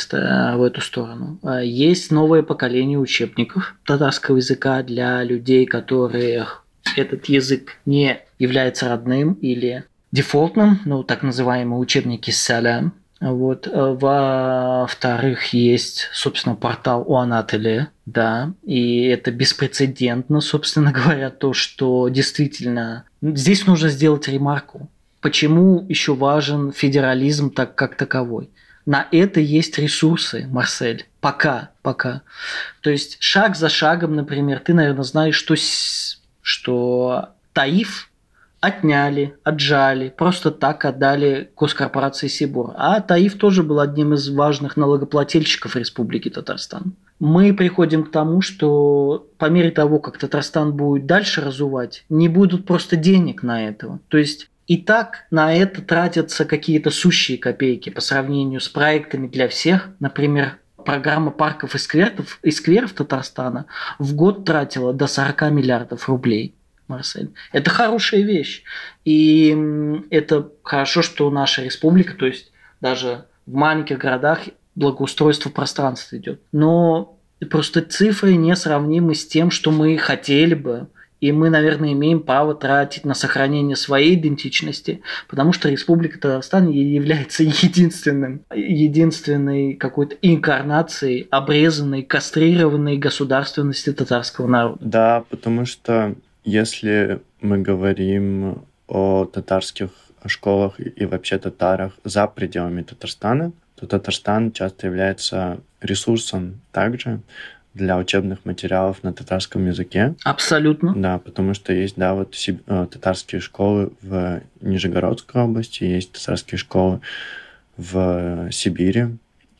в эту сторону. Есть новое поколение учебников татарского языка для людей, которые этот язык не является родным или дефолтным, ну, так называемые учебники салям. Вот. Во-вторых, есть, собственно, портал Уанателе, да, и это беспрецедентно, собственно говоря, то, что действительно здесь нужно сделать ремарку. Почему еще важен федерализм так как таковой? На это есть ресурсы, Марсель. Пока, пока. То есть шаг за шагом, например, ты, наверное, знаешь, что, что Таиф отняли, отжали, просто так отдали госкорпорации Сибур. А Таиф тоже был одним из важных налогоплательщиков Республики Татарстан. Мы приходим к тому, что по мере того, как Татарстан будет дальше разувать, не будут просто денег на этого. То есть и так на это тратятся какие-то сущие копейки по сравнению с проектами для всех. Например, программа парков и скверов, и скверов Татарстана в год тратила до 40 миллиардов рублей. Марсель. Это хорошая вещь. И это хорошо, что наша республика, то есть даже в маленьких городах благоустройство пространства идет. Но просто цифры несравнимы с тем, что мы хотели бы. И мы, наверное, имеем право тратить на сохранение своей идентичности, потому что Республика Татарстан является единственным, единственной какой-то инкарнацией обрезанной, кастрированной государственности татарского народа. Да, потому что если мы говорим о татарских школах и вообще татарах за пределами Татарстана, то Татарстан часто является ресурсом также для учебных материалов на татарском языке. Абсолютно. Да, потому что есть, да, вот э, татарские школы в Нижегородской области, есть татарские школы в Сибири,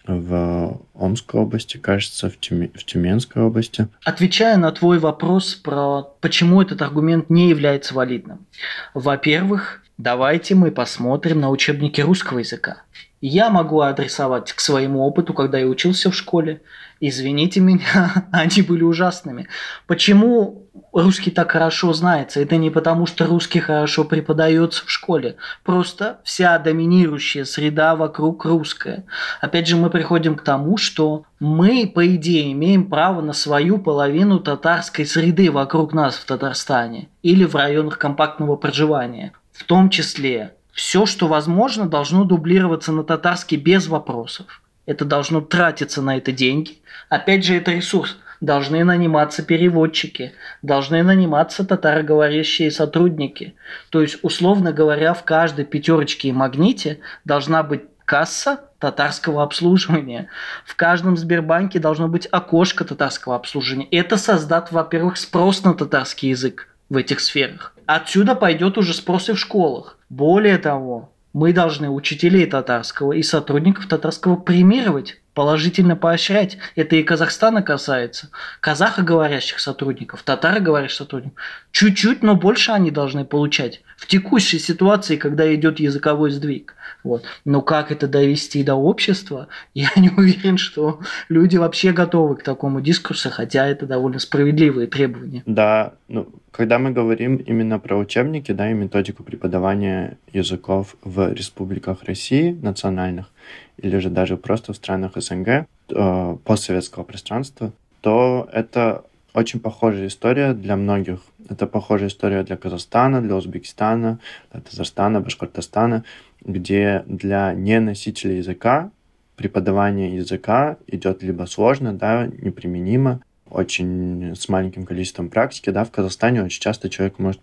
в Омской области, кажется, в, Тюме, в Тюменской области. Отвечая на твой вопрос про почему этот аргумент не является валидным. Во-первых, давайте мы посмотрим на учебники русского языка. Я могу адресовать к своему опыту, когда я учился в школе. Извините меня, они были ужасными. Почему русский так хорошо знается? Это не потому, что русский хорошо преподается в школе. Просто вся доминирующая среда вокруг русская. Опять же, мы приходим к тому, что мы, по идее, имеем право на свою половину татарской среды вокруг нас в Татарстане или в районах компактного проживания. В том числе все, что возможно, должно дублироваться на татарский без вопросов. Это должно тратиться на это деньги. Опять же, это ресурс. Должны наниматься переводчики, должны наниматься татароговорящие сотрудники. То есть, условно говоря, в каждой пятерочке и магните должна быть касса татарского обслуживания. В каждом Сбербанке должно быть окошко татарского обслуживания. Это создаст, во-первых, спрос на татарский язык в этих сферах. Отсюда пойдет уже спрос и в школах. Более того, мы должны учителей татарского и сотрудников татарского премировать, положительно поощрять. Это и Казахстана касается. Казахоговорящих сотрудников, татароговорящих сотрудников. Чуть-чуть, но больше они должны получать в текущей ситуации, когда идет языковой сдвиг. Вот. Но как это довести до общества, я не уверен, что люди вообще готовы к такому дискурсу, хотя это довольно справедливые требования. Да, ну, когда мы говорим именно про учебники, да, и методику преподавания языков в республиках России, национальных, или же даже просто в странах СНГ, э, постсоветского пространства, то это очень похожая история для многих. Это похожая история для Казахстана, для Узбекистана, для Татарстана, Башкортостана, где для неносителей языка преподавание языка идет либо сложно, да, неприменимо, очень с маленьким количеством практики, да, в Казахстане очень часто человек может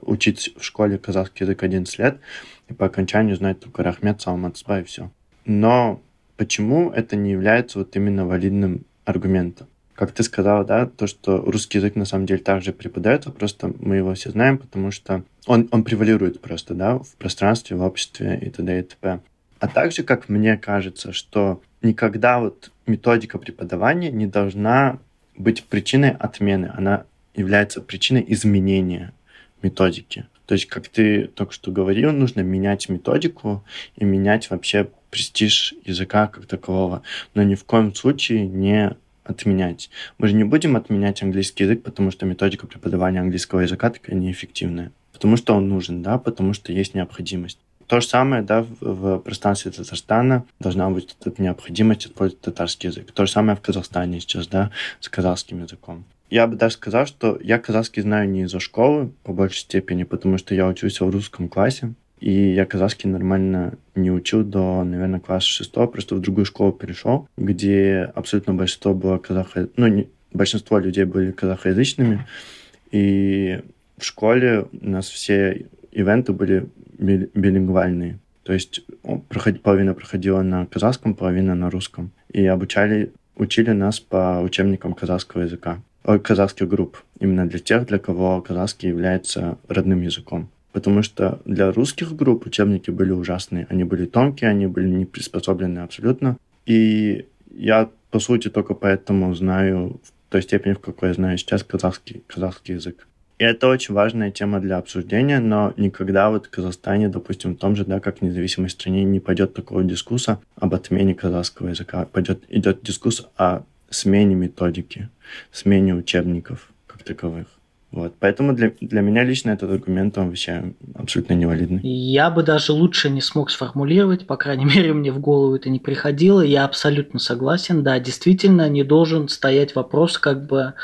учить в школе казахский язык 11 лет и по окончанию знать только Рахмет, Салматсба и все. Но почему это не является вот именно валидным аргументом? Как ты сказала, да, то, что русский язык на самом деле также преподается, просто мы его все знаем, потому что он, он превалирует просто, да, в пространстве, в обществе и т.д. и т.п. А также, как мне кажется, что никогда вот методика преподавания не должна быть причиной отмены, она является причиной изменения методики. То есть, как ты только что говорил, нужно менять методику и менять вообще престиж языка как такового, но ни в коем случае не отменять. Мы же не будем отменять английский язык, потому что методика преподавания английского языка такая неэффективная. Потому что он нужен, да, потому что есть необходимость. То же самое, да, в, в пространстве Татарстана должна быть эта необходимость использовать татарский язык. То же самое в Казахстане сейчас, да, с казахским языком. Я бы даже сказал, что я казахский знаю не из-за школы, по большей степени, потому что я учился в русском классе, и я казахский нормально не учил до, наверное, класса шестого, просто в другую школу перешел, где абсолютно большинство было казахо... Ну, не... большинство людей были казахоязычными, и в школе у нас все ивенты были билингвальные. То есть половина проходила на казахском, половина на русском. И обучали, учили нас по учебникам казахского языка, казахских групп. Именно для тех, для кого казахский является родным языком потому что для русских групп учебники были ужасные. Они были тонкие, они были не приспособлены абсолютно. И я, по сути, только поэтому знаю в той степени, в какой я знаю сейчас казахский, казахский язык. И это очень важная тема для обсуждения, но никогда вот в Казахстане, допустим, в том же, да, как в независимой стране, не пойдет такого дискурса об отмене казахского языка. Пойдет, идет дискурс о смене методики, смене учебников как таковых. Вот. Поэтому для, для меня лично этот аргумент, он вообще абсолютно невалидный. Я бы даже лучше не смог сформулировать, по крайней мере, мне в голову это не приходило. Я абсолютно согласен. Да, действительно, не должен стоять вопрос как бы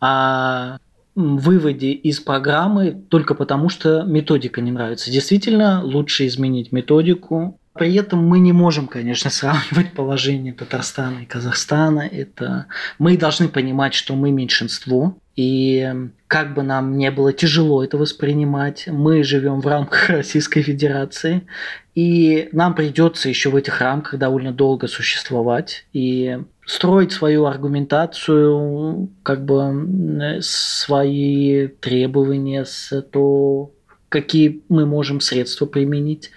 о выводе из программы только потому, что методика не нравится. Действительно, лучше изменить методику, при этом мы не можем, конечно, сравнивать положение Татарстана и Казахстана. Это мы должны понимать, что мы меньшинство, и как бы нам не было тяжело это воспринимать, мы живем в рамках Российской Федерации, и нам придется еще в этих рамках довольно долго существовать и строить свою аргументацию, как бы свои требования то, какие мы можем средства применить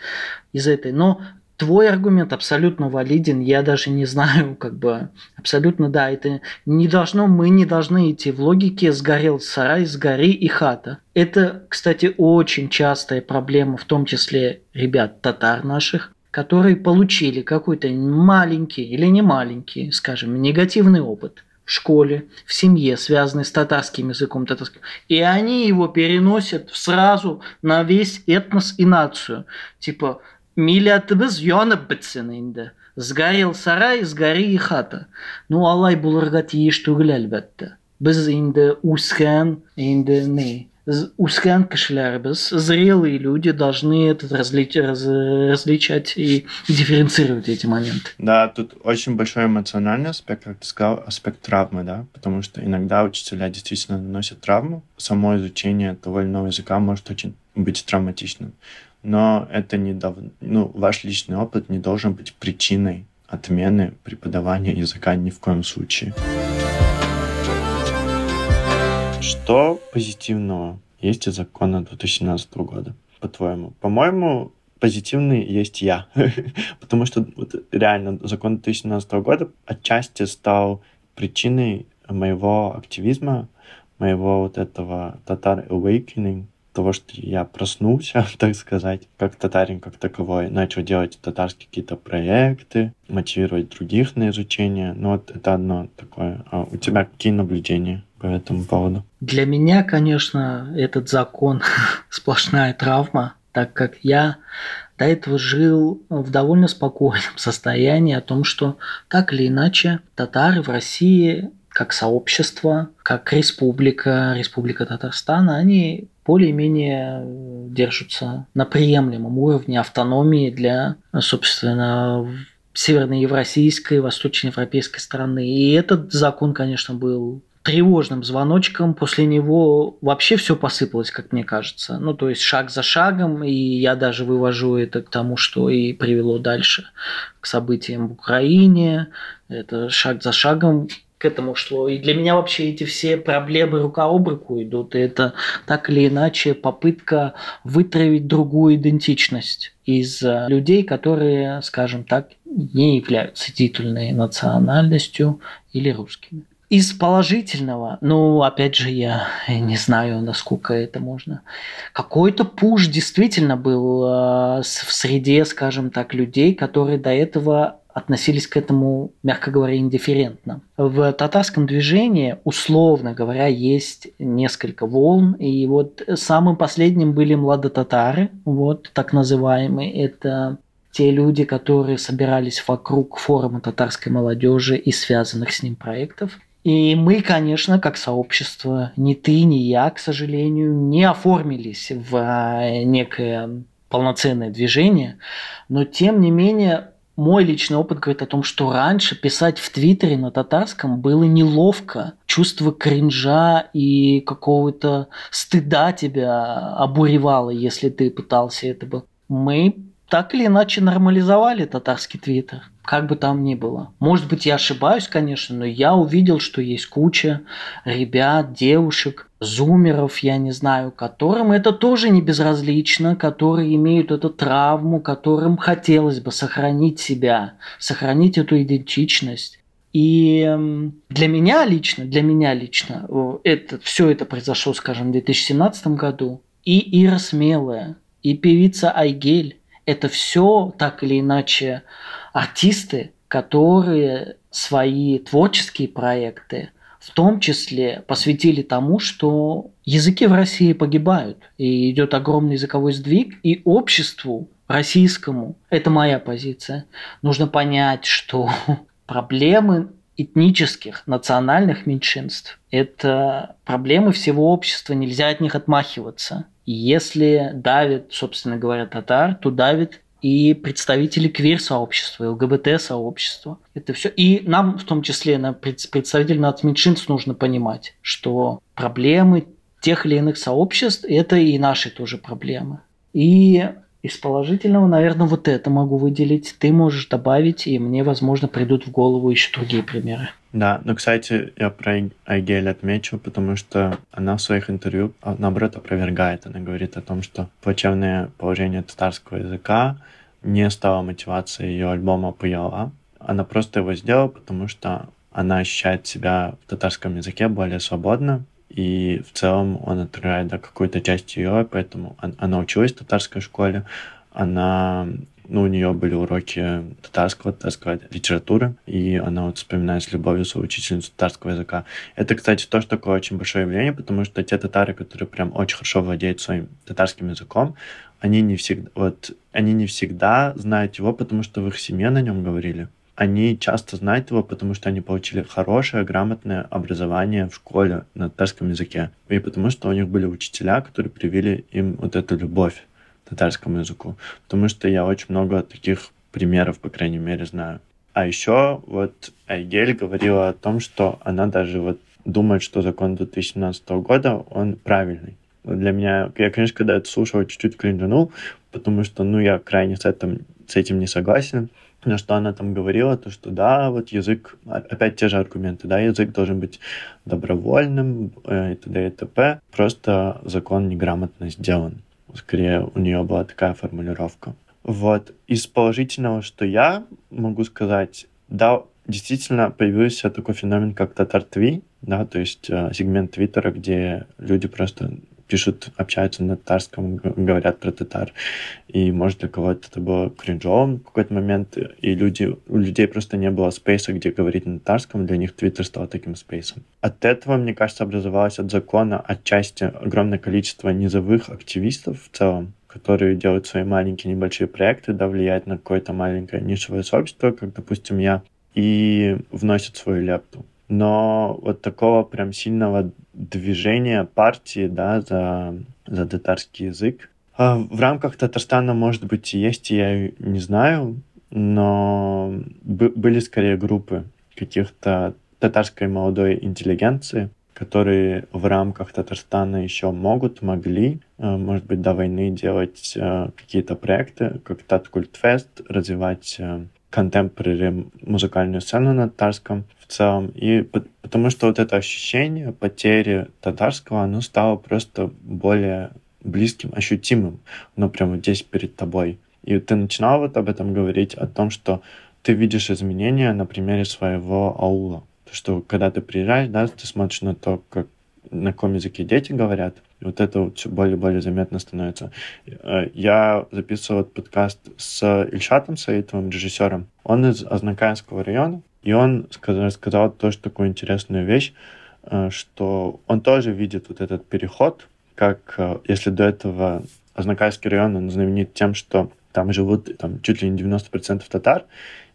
из этой. Но твой аргумент абсолютно валиден. Я даже не знаю, как бы абсолютно да, это не должно, мы не должны идти в логике сгорел сарай, сгори и хата. Это, кстати, очень частая проблема, в том числе ребят татар наших, которые получили какой-то маленький или не маленький, скажем, негативный опыт в школе, в семье, связанный с татарским языком, татарским, и они его переносят сразу на весь этнос и нацию. Типа, миллиятыбыз янып бітсін енді. Сгорел сарай, сгори и хата. Ну, алай булырға тиеш түгел әлбәттә. Без инде үскән, инде не, узкан кишлярбыз, зрелые люди должны это различ, раз, различать и дифференцировать эти моменты. Да, тут очень большой эмоциональный аспект, как ты сказал, аспект травмы, да, потому что иногда учителя действительно наносят травму. Само изучение того или иного языка может очень быть травматичным. Но это не дав... ну, ваш личный опыт не должен быть причиной отмены преподавания языка ни в коем случае. Что позитивного есть из закона 2017 года, по-твоему? По-моему, позитивный есть я. Потому что вот, реально закон 2017 года отчасти стал причиной моего активизма, моего вот этого татар awakening, того, что я проснулся, так сказать, как татарин как таковой, начал делать татарские какие-то проекты, мотивировать других на изучение. Ну вот это одно такое. А у тебя какие наблюдения по этому поводу? Для меня, конечно, этот закон сплошная травма, так как я до этого жил в довольно спокойном состоянии о том, что так или иначе татары в России как сообщество, как республика, республика Татарстан, они более-менее держатся на приемлемом уровне автономии для, собственно, северноевросийской, восточноевропейской страны. И этот закон, конечно, был тревожным звоночком. После него вообще все посыпалось, как мне кажется. Ну, то есть шаг за шагом, и я даже вывожу это к тому, что и привело дальше к событиям в Украине. Это шаг за шагом к этому шло. И для меня вообще эти все проблемы рука об руку идут. И это так или иначе попытка вытравить другую идентичность из э, людей, которые, скажем так, не являются титульной национальностью или русскими. Из положительного, ну, опять же, я не знаю, насколько это можно. Какой-то пуш действительно был э, в среде, скажем так, людей, которые до этого относились к этому, мягко говоря, индифферентно. В татарском движении, условно говоря, есть несколько волн, и вот самым последним были младотатары, вот так называемые, это те люди, которые собирались вокруг форума татарской молодежи и связанных с ним проектов. И мы, конечно, как сообщество, ни ты, ни я, к сожалению, не оформились в э, некое полноценное движение, но тем не менее мой личный опыт говорит о том, что раньше писать в Твиттере на татарском было неловко. Чувство кринжа и какого-то стыда тебя обуревало, если ты пытался это бы. Мы так или иначе нормализовали татарский твиттер, как бы там ни было. Может быть, я ошибаюсь, конечно, но я увидел, что есть куча ребят, девушек, зумеров, я не знаю, которым это тоже не безразлично, которые имеют эту травму, которым хотелось бы сохранить себя, сохранить эту идентичность. И для меня лично, для меня лично, это, все это произошло, скажем, в 2017 году. И Ира Смелая, и певица Айгель, это все так или иначе артисты, которые свои творческие проекты в том числе посвятили тому, что языки в России погибают, и идет огромный языковой сдвиг, и обществу российскому, это моя позиция, нужно понять, что проблемы этнических, национальных меньшинств – это проблемы всего общества, нельзя от них отмахиваться. Если давит, собственно говоря, татар, то давит и представители квир-сообщества, ЛГБТ-сообщества. Это все. И нам, в том числе, на представителей нацменьшинств, нужно понимать, что проблемы тех или иных сообществ – это и наши тоже проблемы. И из положительного, наверное, вот это могу выделить. Ты можешь добавить, и мне, возможно, придут в голову еще другие примеры. Да, но, кстати, я про Айгель отмечу, потому что она в своих интервью, а, наоборот, опровергает. Она говорит о том, что плачевное положение татарского языка не стало мотивацией ее альбома «Пуяла». Она просто его сделала, потому что она ощущает себя в татарском языке более свободно, и в целом он отражает да, какую-то часть ее, поэтому она училась в татарской школе, она ну, у нее были уроки татарского, татарской литературы, и она вот вспоминает с любовью свою учительницу татарского языка. Это, кстати, тоже такое очень большое явление, потому что те татары, которые прям очень хорошо владеют своим татарским языком, они не всегда, вот, они не всегда знают его, потому что в их семье на нем говорили. Они часто знают его, потому что они получили хорошее, грамотное образование в школе на татарском языке. И потому что у них были учителя, которые привили им вот эту любовь к татарскому языку. Потому что я очень много таких примеров, по крайней мере, знаю. А еще вот Айгель говорила о том, что она даже вот думает, что закон 2017 года, он правильный для меня, я, конечно, когда это слушал, чуть-чуть кринжанул, потому что, ну, я крайне с этим, с этим не согласен. На что она там говорила, то что да, вот язык, опять те же аргументы, да, язык должен быть добровольным э, и т.д. и т.п. Просто закон неграмотно сделан. Скорее, у нее была такая формулировка. Вот. Из положительного, что я могу сказать, да, действительно появился такой феномен, как татар-тви, да, то есть э, сегмент Твиттера, где люди просто пишут, общаются на татарском, говорят про татар. И, может, для кого-то это было кринжовым в какой-то момент, и люди, у людей просто не было спейса, где говорить на татарском, для них Твиттер стал таким спейсом. От этого, мне кажется, образовалось от закона отчасти огромное количество низовых активистов в целом, которые делают свои маленькие небольшие проекты, да, влияют на какое-то маленькое нишевое сообщество, как, допустим, я, и вносят свою лепту но вот такого прям сильного движения партии да, за, за татарский язык. А в рамках Татарстана, может быть, и есть, я не знаю, но были скорее группы каких-то татарской молодой интеллигенции, которые в рамках Татарстана еще могут, могли, э, может быть, до войны делать э, какие-то проекты, как Таткультфест, развивать э, контемпорари музыкальную сцену на татарском в целом. И потому что вот это ощущение потери татарского, оно стало просто более близким, ощутимым. Оно прямо здесь перед тобой. И ты начинал вот об этом говорить, о том, что ты видишь изменения на примере своего аула. То, что когда ты приезжаешь, да, ты смотришь на то, как на каком языке дети говорят, и вот это вот все более и более заметно становится. Э, я записывал подкаст с Ильшатом Саитовым, режиссером. Он из Ознакаемского района, и он сказал, сказал тоже такую интересную вещь, э, что он тоже видит вот этот переход, как э, если до этого Ознакаемский район, он знаменит тем, что там живут там, чуть ли не 90% татар,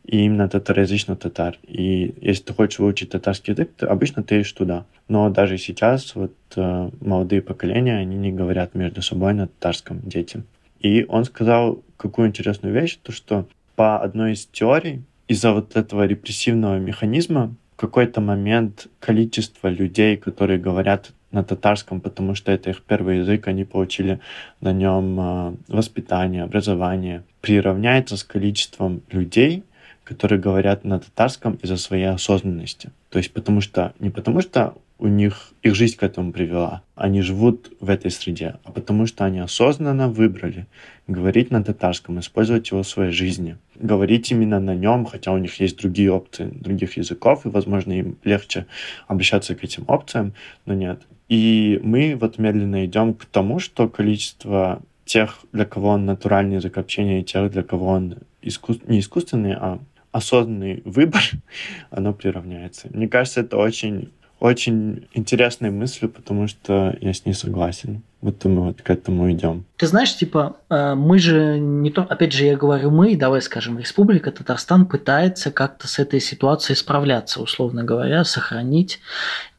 и именно татароязычных татар. И если ты хочешь выучить татарский язык, то обычно ты идешь туда. Но даже сейчас вот э, молодые поколения, они не говорят между собой на татарском, дети. И он сказал какую интересную вещь, то что по одной из теорий, из-за вот этого репрессивного механизма, в какой-то момент количество людей, которые говорят на татарском, потому что это их первый язык, они получили на нем э, воспитание, образование, приравняется с количеством людей, которые говорят на татарском из-за своей осознанности. То есть потому что не потому что у них их жизнь к этому привела, они живут в этой среде, а потому что они осознанно выбрали говорить на татарском, использовать его в своей жизни, говорить именно на нем, хотя у них есть другие опции других языков, и, возможно, им легче обращаться к этим опциям, но нет. И мы вот медленно идем к тому, что количество тех, для кого он натуральный язык общения, и тех, для кого он искус... не искусственный, а осознанный выбор, оно приравняется. Мне кажется, это очень, очень интересная мысль, потому что я с ней согласен. Вот мы вот к этому идем. Ты знаешь, типа, э, мы же не то, опять же, я говорю мы, давай скажем, Республика Татарстан пытается как-то с этой ситуацией справляться, условно говоря, сохранить.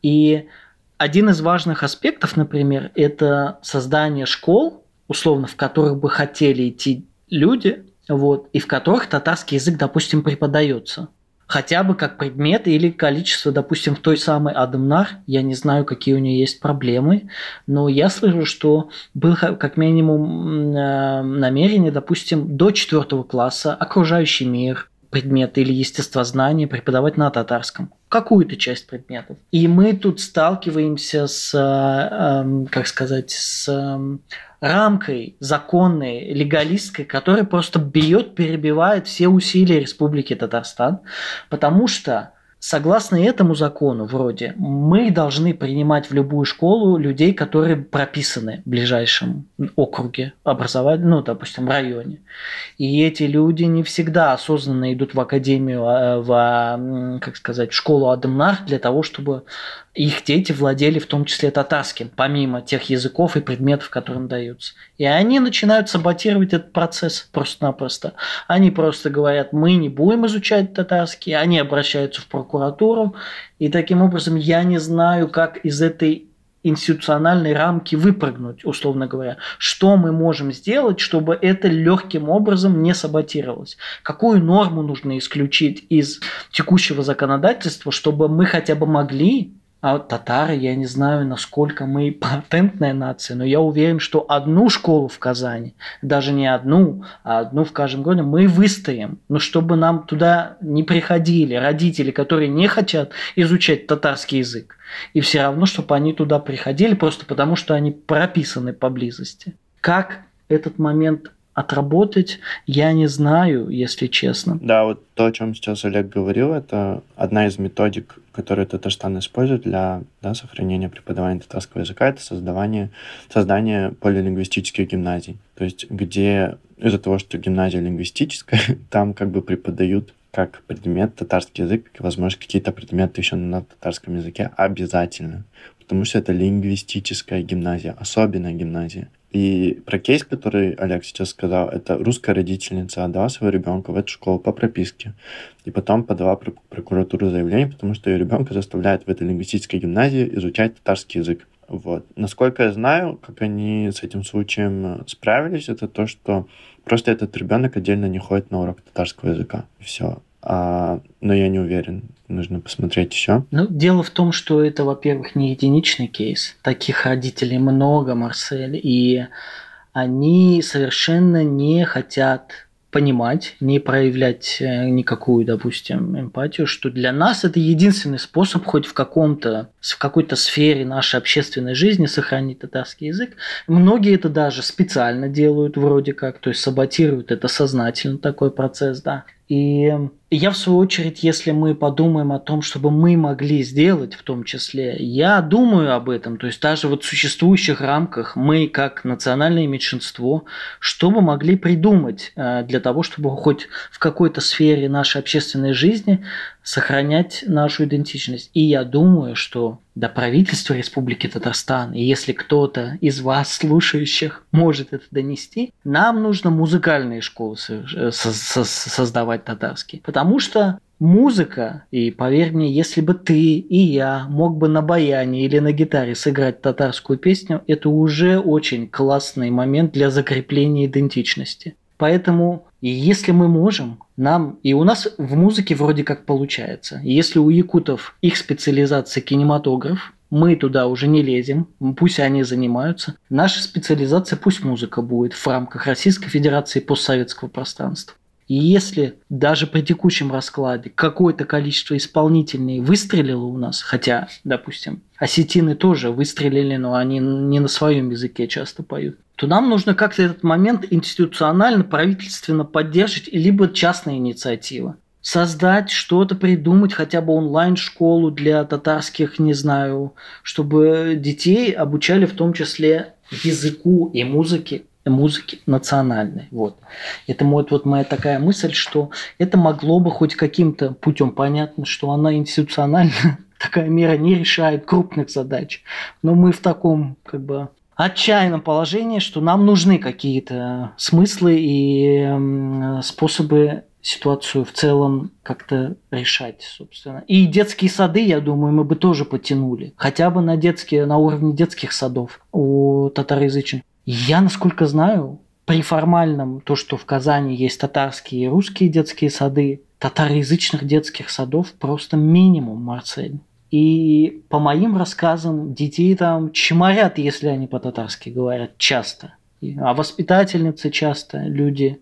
И один из важных аспектов, например, это создание школ, условно, в которых бы хотели идти люди, вот, и в которых татарский язык, допустим, преподается. Хотя бы как предмет или количество, допустим, в той самой Адамнар, я не знаю, какие у нее есть проблемы, но я слышу, что было как минимум э, намерение, допустим, до четвертого класса окружающий мир, предметы или естествознание преподавать на татарском. Какую-то часть предметов. И мы тут сталкиваемся с, э, э, как сказать, с рамкой законной, легалистской, которая просто бьет, перебивает все усилия Республики Татарстан, потому что Согласно этому закону, вроде, мы должны принимать в любую школу людей, которые прописаны в ближайшем округе образования, ну, допустим, районе. И эти люди не всегда осознанно идут в академию, а, в, как сказать, в школу Адамнар для того, чтобы их дети владели в том числе татарским, помимо тех языков и предметов, которые им даются. И они начинают саботировать этот процесс просто-напросто. Они просто говорят, мы не будем изучать татарский, они обращаются в прокуратуру, и таким образом я не знаю, как из этой институциональной рамки выпрыгнуть, условно говоря. Что мы можем сделать, чтобы это легким образом не саботировалось? Какую норму нужно исключить из текущего законодательства, чтобы мы хотя бы могли а татары, я не знаю, насколько мы патентная нация, но я уверен, что одну школу в Казани, даже не одну, а одну в каждом городе, мы выстоим. Но чтобы нам туда не приходили родители, которые не хотят изучать татарский язык, и все равно, чтобы они туда приходили, просто потому что они прописаны поблизости. Как этот момент отработать, я не знаю, если честно. Да, вот то, о чем сейчас Олег говорил, это одна из методик, которые Татарстан использует для да, сохранения преподавания татарского языка, это создавание, создание полилингвистических гимназий. То есть где из-за того, что гимназия лингвистическая, там как бы преподают как предмет татарский язык, возможно, какие-то предметы еще на татарском языке обязательно, потому что это лингвистическая гимназия, особенная гимназия. И про кейс, который Олег сейчас сказал, это русская родительница отдала своего ребенка в эту школу по прописке. И потом подала прокуратуру заявление, потому что ее ребенка заставляют в этой лингвистической гимназии изучать татарский язык. Вот. Насколько я знаю, как они с этим случаем справились, это то, что просто этот ребенок отдельно не ходит на урок татарского языка. Все. А, но я не уверен. Нужно посмотреть еще. Ну, дело в том, что это, во-первых, не единичный кейс. Таких родителей много, Марсель, и они совершенно не хотят понимать, не проявлять э, никакую, допустим, эмпатию, что для нас это единственный способ хоть в каком-то, в какой-то сфере нашей общественной жизни сохранить татарский язык. Многие это даже специально делают вроде как, то есть саботируют это сознательно такой процесс, да. И я, в свою очередь, если мы подумаем о том, чтобы мы могли сделать в том числе, я думаю об этом, то есть даже вот в существующих рамках мы, как национальное меньшинство, что мы могли придумать э, для того, чтобы хоть в какой-то сфере нашей общественной жизни сохранять нашу идентичность. И я думаю, что до правительства Республики Татарстан, и если кто-то из вас, слушающих, может это донести, нам нужно музыкальные школы э, создавать татарские. Потому что музыка, и поверь мне, если бы ты и я мог бы на баяне или на гитаре сыграть татарскую песню, это уже очень классный момент для закрепления идентичности. Поэтому если мы можем, нам, и у нас в музыке вроде как получается. Если у якутов их специализация кинематограф, мы туда уже не лезем, пусть они занимаются. Наша специализация пусть музыка будет в рамках Российской Федерации постсоветского пространства. И если даже при текущем раскладе какое-то количество исполнителей выстрелило у нас, хотя, допустим, осетины тоже выстрелили, но они не на своем языке часто поют, то нам нужно как-то этот момент институционально, правительственно поддерживать, либо частная инициатива. Создать что-то, придумать хотя бы онлайн-школу для татарских, не знаю, чтобы детей обучали в том числе языку и музыке музыки национальной. Вот. Это вот, вот моя такая мысль, что это могло бы хоть каким-то путем понятно, что она институционально такая мера не решает крупных задач. Но мы в таком как бы отчаянном положении, что нам нужны какие-то смыслы и способы ситуацию в целом как-то решать, собственно. И детские сады, я думаю, мы бы тоже потянули. Хотя бы на детские, на уровне детских садов у татароязычных. Я, насколько знаю, при формальном, то, что в Казани есть татарские и русские детские сады, татароязычных детских садов просто минимум, Марсель. И по моим рассказам, детей там чморят, если они по-татарски говорят, часто. А воспитательницы часто люди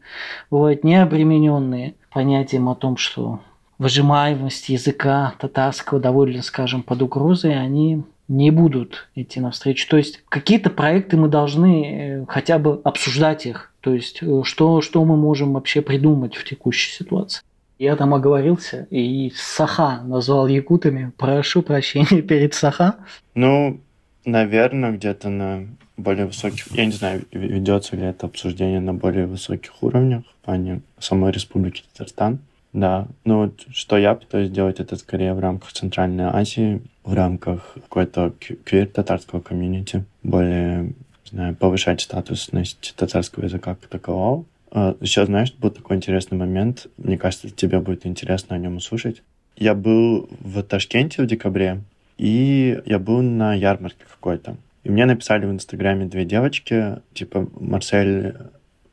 бывают необремененные понятием о том, что выжимаемость языка татарского довольно, скажем, под угрозой, они не будут идти навстречу. То есть какие-то проекты мы должны э, хотя бы обсуждать их. То есть э, что, что мы можем вообще придумать в текущей ситуации. Я там оговорился и Саха назвал якутами. Прошу прощения перед Саха. Ну, наверное, где-то на более высоких... Я не знаю, ведется ли это обсуждение на более высоких уровнях в плане самой Республики Татарстан. Да, ну вот что я пытаюсь сделать, это скорее в рамках Центральной Азии, в рамках какой-то квир-татарского комьюнити, более, знаю, повышать статусность татарского языка как такового. А, Еще, знаешь, был такой интересный момент, мне кажется, тебе будет интересно о нем услышать. Я был в Ташкенте в декабре, и я был на ярмарке какой-то. И мне написали в Инстаграме две девочки, типа, Марсель,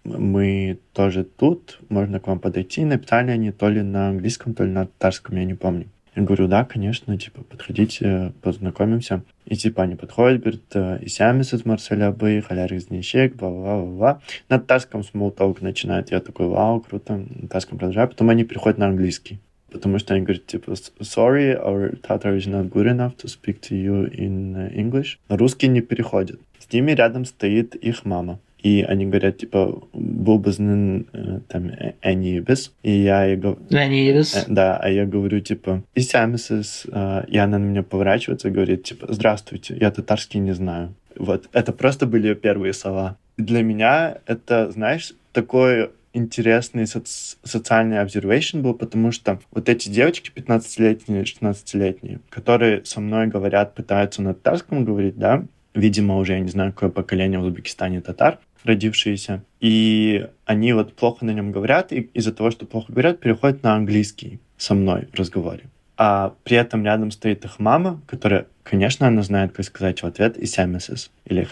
мы тоже тут, можно к вам подойти. Написали они то ли на английском, то ли на татарском, я не помню. Я говорю, да, конечно, типа, подходите, познакомимся. И типа они подходят, говорят, Исямис из Марселя бы, халяр из Нищек, бла бла бла На татарском смолтолк начинает. Я такой, вау, круто, на татарском продолжаю. Потом они переходят на английский потому что они говорят, типа, sorry, our Tatar is not good enough to speak to you in uh, English. На русский не переходят. С ними рядом стоит их мама. И они говорят, типа, был бы э, там Энибис. И я ей говорю... Энибис. Э, да, а я говорю, типа, Исямисис. Э, и она на меня поворачивается и говорит, типа, здравствуйте, я татарский не знаю. Вот, это просто были первые слова. Для меня это, знаешь, такое интересный соци- социальный observation был, потому что вот эти девочки 15-летние, 16-летние, которые со мной говорят, пытаются на татарском говорить, да, видимо, уже, я не знаю, какое поколение в Узбекистане татар, родившиеся, и они вот плохо на нем говорят, и из-за того, что плохо говорят, переходят на английский со мной в разговоре а при этом рядом стоит их мама, которая, конечно, она знает, как сказать в ответ «исямисис» или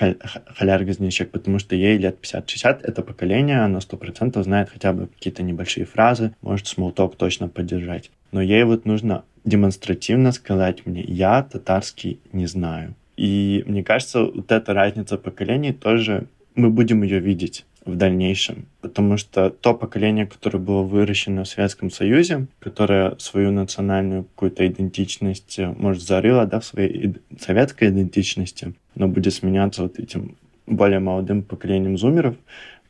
«халяргазничек», потому что ей лет 50-60, это поколение, она сто процентов знает хотя бы какие-то небольшие фразы, может смолток точно поддержать. Но ей вот нужно демонстративно сказать мне «я татарский не знаю». И мне кажется, вот эта разница поколений тоже мы будем ее видеть в дальнейшем. Потому что то поколение, которое было выращено в Советском Союзе, которое свою национальную какую-то идентичность, э, может, зарыло да, в своей советской идентичности, но будет сменяться вот этим более молодым поколением зумеров,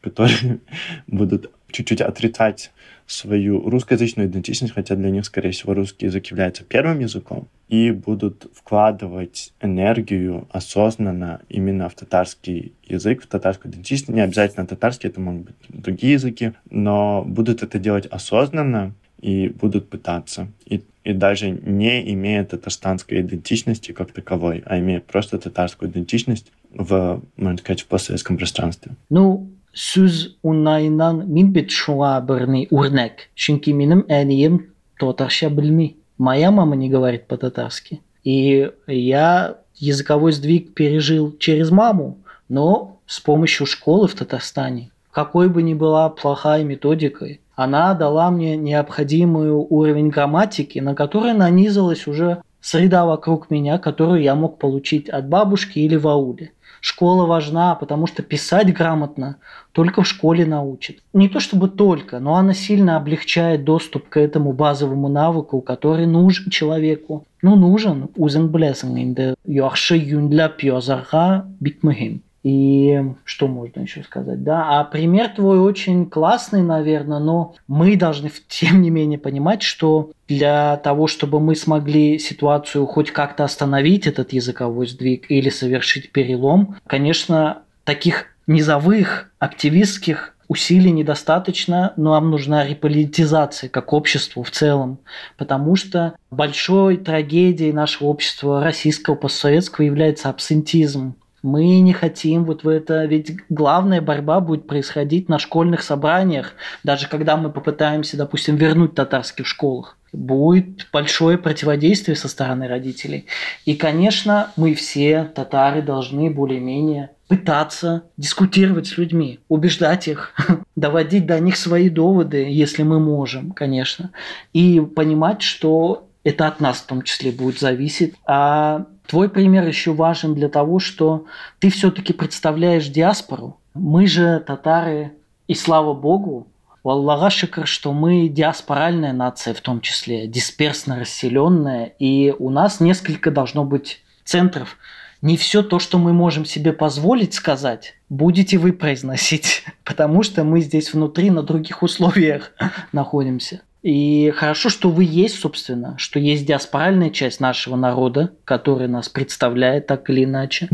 которые будут чуть-чуть отрицать свою русскоязычную идентичность, хотя для них, скорее всего, русский язык является первым языком, и будут вкладывать энергию осознанно именно в татарский язык, в татарскую идентичность. Не обязательно татарский, это могут быть другие языки, но будут это делать осознанно и будут пытаться. И, и даже не имея татарстанской идентичности как таковой, а имея просто татарскую идентичность в, можно сказать, в постсоветском пространстве. Ну, сүз уңайынан мин бит шуңа берни үрнәк. Чөнки минем әнием татарча белми. Моя мама не говорит по-татарски. И я языковой сдвиг пережил через маму, но с помощью школы в Татарстане. Какой бы ни была плохая методикой, она дала мне необходимый уровень грамматики, на который нанизалась уже среда вокруг меня, которую я мог получить от бабушки или в ауле. Школа важна, потому что писать грамотно только в школе научат. Не то чтобы только, но она сильно облегчает доступ к этому базовому навыку, который нужен человеку. Ну, нужен. Үзең беләсең инде яхшы юньләп язарга бик мөһим. И что можно еще сказать? Да, а пример твой очень классный, наверное, но мы должны, тем не менее, понимать, что для того, чтобы мы смогли ситуацию хоть как-то остановить, этот языковой сдвиг или совершить перелом, конечно, таких низовых активистских усилий недостаточно, но нам нужна реполитизация как обществу в целом, потому что большой трагедией нашего общества российского постсоветского является абсентизм. Мы не хотим вот в это, ведь главная борьба будет происходить на школьных собраниях, даже когда мы попытаемся, допустим, вернуть татарских школах. Будет большое противодействие со стороны родителей. И, конечно, мы все, татары, должны более-менее пытаться дискутировать с людьми, убеждать их, доводить до них свои доводы, если мы можем, конечно, и понимать, что это от нас в том числе будет зависеть. А Твой пример еще важен для того, что ты все-таки представляешь диаспору. Мы же татары, и слава богу, у Аллаха шикр, что мы диаспоральная нация в том числе, дисперсно расселенная, и у нас несколько должно быть центров. Не все то, что мы можем себе позволить сказать, будете вы произносить, потому что мы здесь внутри на других условиях находимся. И хорошо, что вы есть, собственно, что есть диаспоральная часть нашего народа, которая нас представляет так или иначе.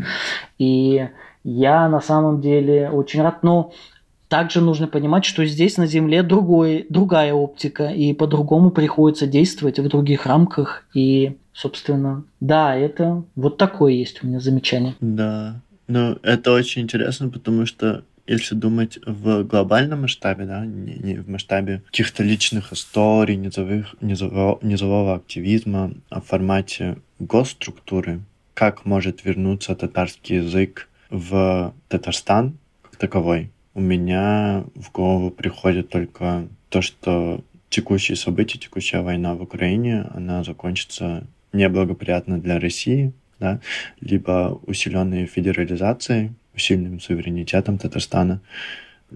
И я на самом деле очень рад, но также нужно понимать, что здесь на Земле другой, другая оптика, и по-другому приходится действовать в других рамках. И, собственно, да, это вот такое есть у меня замечание. Да, ну это очень интересно, потому что если думать в глобальном масштабе, да, не, не в масштабе каких-то личных историй, низовых, низового, низового активизма, а в формате госструктуры, как может вернуться татарский язык в Татарстан как таковой, у меня в голову приходит только то, что текущие события, текущая война в Украине, она закончится неблагоприятно для России, да, либо усиленной федерализацией, усиленным суверенитетом Татарстана,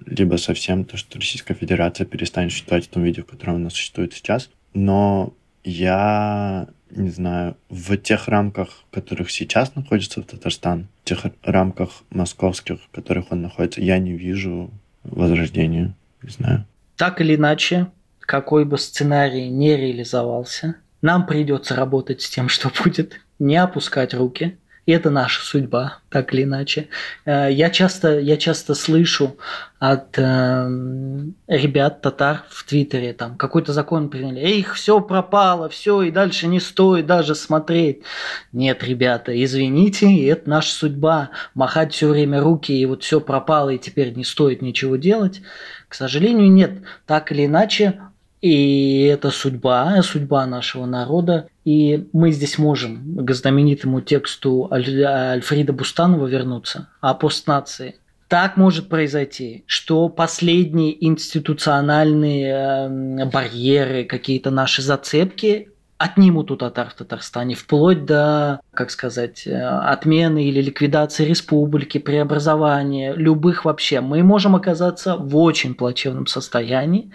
либо совсем то, что Российская Федерация перестанет существовать в том виде, в котором она существует сейчас. Но я не знаю, в тех рамках, в которых сейчас находится Татарстан, в тех рамках московских, в которых он находится, я не вижу возрождения, не знаю. Так или иначе, какой бы сценарий не реализовался, нам придется работать с тем, что будет, не опускать руки, и это наша судьба, так или иначе. Э, я часто, я часто слышу от э, ребят, татар в Твиттере, там, какой-то закон приняли, их все пропало, все, и дальше не стоит даже смотреть. Нет, ребята, извините, это наша судьба. Махать все время руки, и вот все пропало, и теперь не стоит ничего делать. К сожалению, нет. Так или иначе, и это судьба, судьба нашего народа. И мы здесь можем к знаменитому тексту Аль- Альфрида Бустанова вернуться о постнации. Так может произойти, что последние институциональные э, барьеры, какие-то наши зацепки отнимут у татар в Татарстане, вплоть до, как сказать, э, отмены или ликвидации республики, преобразования, любых вообще. Мы можем оказаться в очень плачевном состоянии,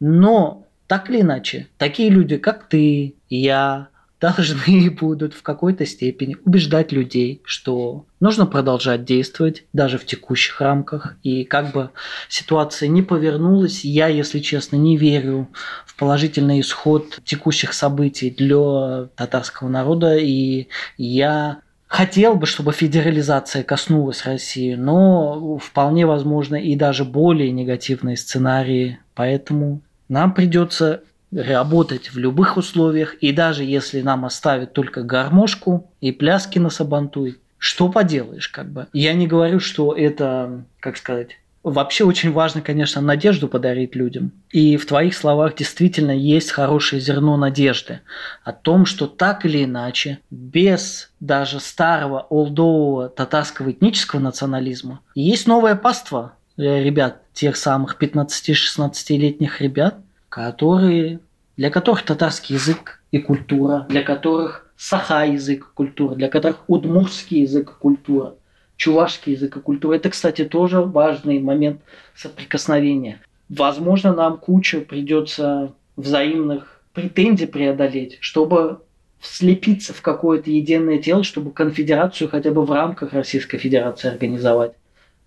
но так или иначе, такие люди, как ты, я, должны будут в какой-то степени убеждать людей, что нужно продолжать действовать даже в текущих рамках. И как бы ситуация не повернулась, я, если честно, не верю в положительный исход текущих событий для татарского народа. И я Хотел бы, чтобы федерализация коснулась России, но вполне возможно и даже более негативные сценарии. Поэтому нам придется работать в любых условиях, и даже если нам оставят только гармошку и пляски на сабантуй, что поделаешь, как бы. Я не говорю, что это, как сказать, вообще очень важно, конечно, надежду подарить людям. И в твоих словах действительно есть хорошее зерно надежды о том, что так или иначе, без даже старого олдового татарского этнического национализма, есть новое паство ребят, тех самых 15-16-летних ребят, которые, для которых татарский язык и культура, для которых саха язык и культура, для которых удмурский язык и культура, чувашский язык и культура. Это, кстати, тоже важный момент соприкосновения. Возможно, нам куча придется взаимных претензий преодолеть, чтобы слепиться в какое-то единое тело, чтобы конфедерацию хотя бы в рамках Российской Федерации организовать,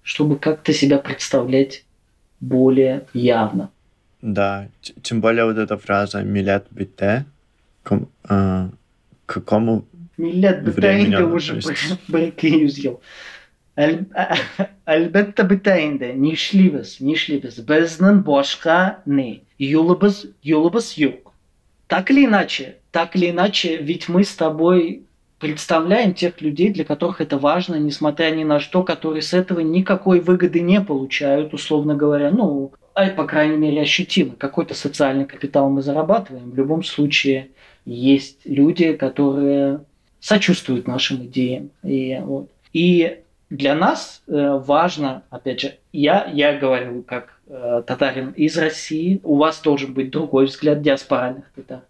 чтобы как-то себя представлять более явно. Да, тем более вот эта фраза «милят бите», к э, какому Millet biteğinde уже брики yüzyıl. Әлбәттә бите инде. Нишлибез, нишлибез. Безнең башка не. Юлыбыз, юлыбыз юк. Так или иначе, так или иначе, ведь мы с тобой представляем тех людей, для которых это важно, несмотря ни на что, которые с этого никакой выгоды не получают, условно говоря. Ну, а по крайней мере, ощутимо. Какой-то социальный капитал мы зарабатываем. В любом случае есть люди, которые сочувствуют нашим идеям. И, вот. и для нас э, важно, опять же, я, я говорю как э, татарин из России, у вас должен быть другой взгляд диаспоральных татар.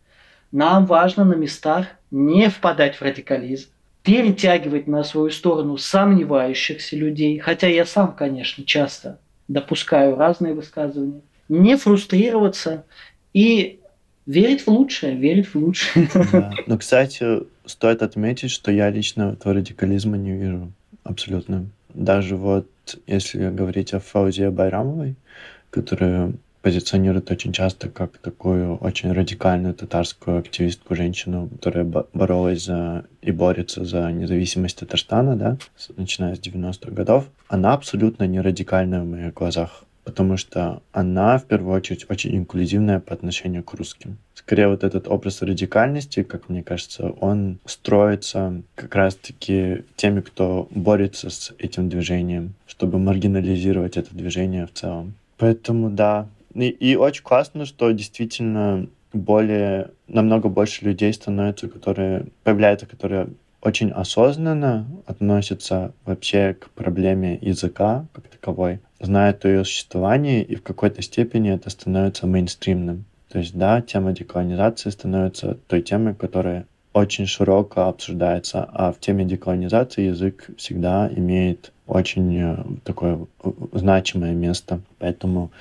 Нам важно на местах не впадать в радикализм, перетягивать на свою сторону сомневающихся людей, хотя я сам, конечно, часто допускаю разные высказывания, не фрустрироваться и верить в лучшее, верить в лучшее. Да. Но, кстати, стоит отметить, что я лично этого радикализма не вижу абсолютно. Даже вот если говорить о Фаузе Байрамовой, которая позиционирует очень часто как такую очень радикальную татарскую активистку, женщину, которая боролась за и борется за независимость Татарстана, да, начиная с 90-х годов. Она абсолютно не радикальная в моих глазах потому что она, в первую очередь, очень инклюзивная по отношению к русским. Скорее, вот этот образ радикальности, как мне кажется, он строится как раз-таки теми, кто борется с этим движением, чтобы маргинализировать это движение в целом. Поэтому, да. И, и очень классно, что действительно более, намного больше людей становятся, которые появляются, которые очень осознанно относятся вообще к проблеме языка как таковой, знают о ее существовании, и в какой-то степени это становится мейнстримным. То есть, да, тема деколонизации становится той темой, которая очень широко обсуждается, а в теме деколонизации язык всегда имеет очень э, такое э, значимое место. Поэтому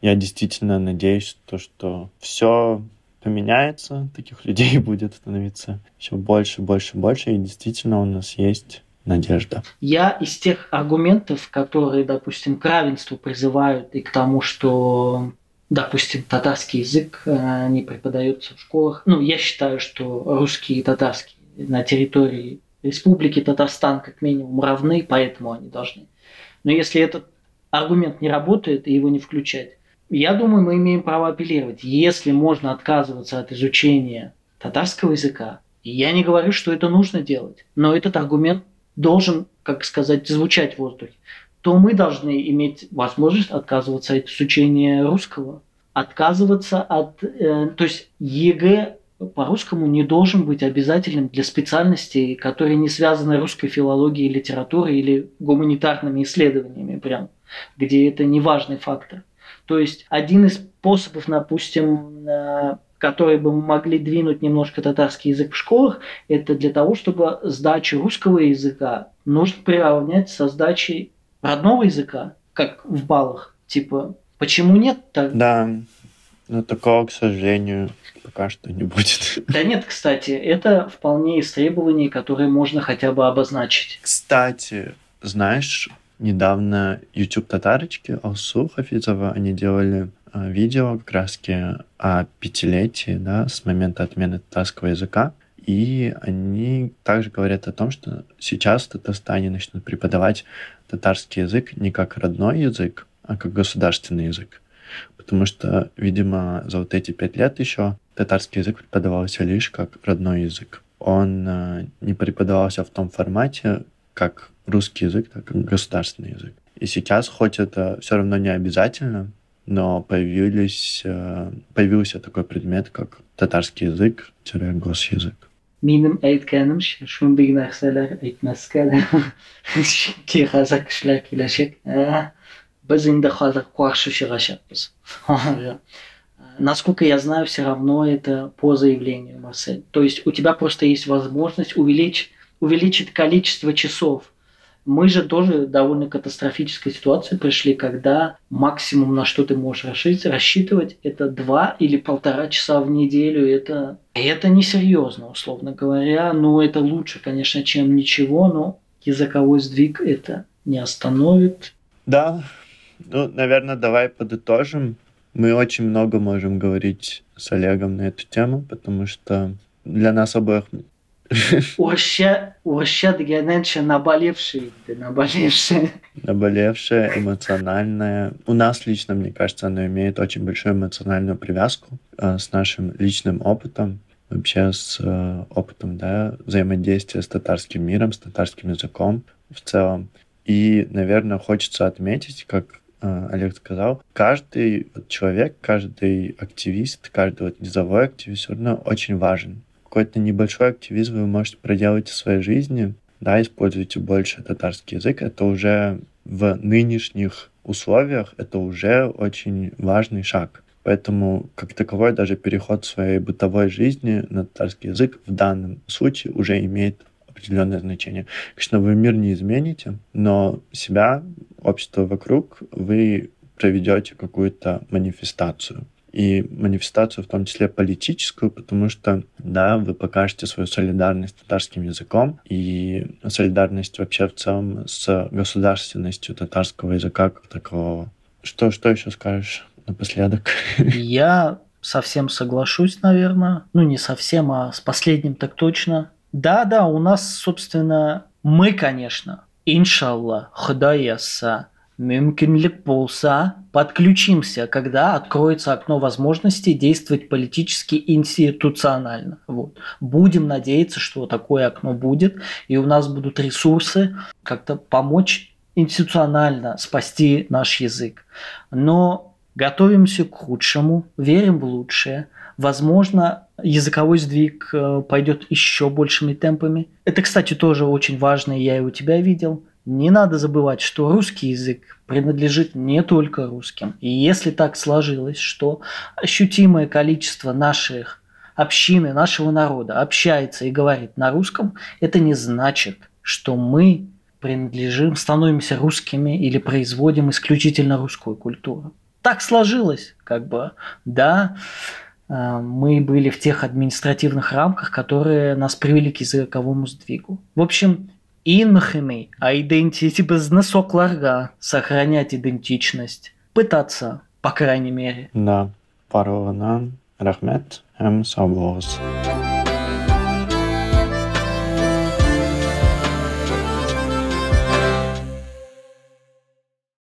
я действительно надеюсь, то, что все поменяется, таких людей будет становиться еще больше, больше, больше, и действительно у нас есть надежда. Я из тех аргументов, которые, допустим, к равенству призывают и к тому, что, допустим, татарский язык э, не преподается в школах. Ну, я считаю, что русский и татарский на территории Республики Татарстан как минимум равны, поэтому они должны. Но если этот аргумент не работает и его не включать, я думаю, мы имеем право апеллировать. Если можно отказываться от изучения татарского языка, я не говорю, что это нужно делать, но этот аргумент должен, как сказать, звучать в воздухе, то мы должны иметь возможность отказываться от изучения русского, отказываться от... Э, то есть ЕГЭ по-русскому не должен быть обязательным для специальностей, которые не связаны русской филологией, литературой или гуманитарными исследованиями прям, где это не важный фактор. То есть один из способов, допустим, э, которые бы могли двинуть немножко татарский язык в школах, это для того, чтобы сдачу русского языка нужно приравнять со сдачей родного языка, как в баллах. Типа, почему нет так? Да, но такого, к сожалению, пока что не будет. Да нет, кстати, это вполне из требований, которые можно хотя бы обозначить. Кстати, знаешь, недавно YouTube татарочки Алсу Хафизова, они делали видео как раз о пятилетии, да, с момента отмены татарского языка. И они также говорят о том, что сейчас в Татарстане начнут преподавать татарский язык не как родной язык, а как государственный язык. Потому что, видимо, за вот эти пять лет еще татарский язык преподавался лишь как родной язык. Он э, не преподавался в том формате, как русский язык, так как государственный язык. И сейчас, хоть это все равно не обязательно, но появились, э, появился такой предмет, как татарский язык-госязык. Минем әйткәнемчә, шундый нәрсәләр әйтмәскә дә ки хәзер кешеләр киләчәк. Без инде хәзер каршы чыгачакбыз. Насколько я знаю, все равно это по заявлению Марсель. То есть у тебя просто есть возможность увеличить, увеличить количество часов мы же тоже довольно катастрофической ситуации пришли, когда максимум, на что ты можешь рассчитывать, это два или полтора часа в неделю. Это, это несерьезно, условно говоря. Ну, это лучше, конечно, чем ничего, но языковой сдвиг это не остановит. Да, ну, наверное, давай подытожим. Мы очень много можем говорить с Олегом на эту тему, потому что для нас обоих Вообще, вообще дегененче наболевший, наболевший. Наболевшая, эмоциональная. У нас лично, мне кажется, она имеет очень большую эмоциональную привязку э, с нашим личным опытом, вообще с э, опытом да, взаимодействия с татарским миром, с татарским языком в целом. И, наверное, хочется отметить, как э, Олег сказал, каждый человек, каждый активист, каждый вот, низовой активист все равно очень важен какой-то небольшой активизм вы можете проделать в своей жизни, да, используйте больше татарский язык, это уже в нынешних условиях это уже очень важный шаг. Поэтому, как таковой, даже переход своей бытовой жизни на татарский язык в данном случае уже имеет определенное значение. Конечно, вы мир не измените, но себя, общество вокруг вы проведете какую-то манифестацию и манифестацию, в том числе политическую, потому что, да, вы покажете свою солидарность татарским языком и солидарность вообще в целом с государственностью татарского языка как такового. Что, что еще скажешь? напоследок. Я совсем соглашусь, наверное. Ну, не совсем, а с последним так точно. Да, да, у нас, собственно, мы, конечно, иншалла, худаяса, мүмкінлік болса, подключимся, когда откроется окно возможностей действовать политически институционально. Вот. Будем надеяться, что такое окно будет, и у нас будут ресурсы как-то помочь институционально спасти наш язык. Но готовимся к худшему, верим в лучшее. Возможно, языковой сдвиг э, пойдет еще большими темпами. Это, кстати, тоже очень важно, я и у тебя видел. Не надо забывать, что русский язык принадлежит не только русским. И если так сложилось, что ощутимое количество наших общины, нашего народа общается и говорит на русском, это не значит, что мы принадлежим, становимся русскими или производим исключительно русскую культуру. Так сложилось, как бы, да, э, мы были в тех административных рамках, которые нас привели к языковому сдвигу. В общем, инхими, а идентити без носокларга, сохранять идентичность, пытаться, по крайней мере. Да, пару рахмет, м сабоз.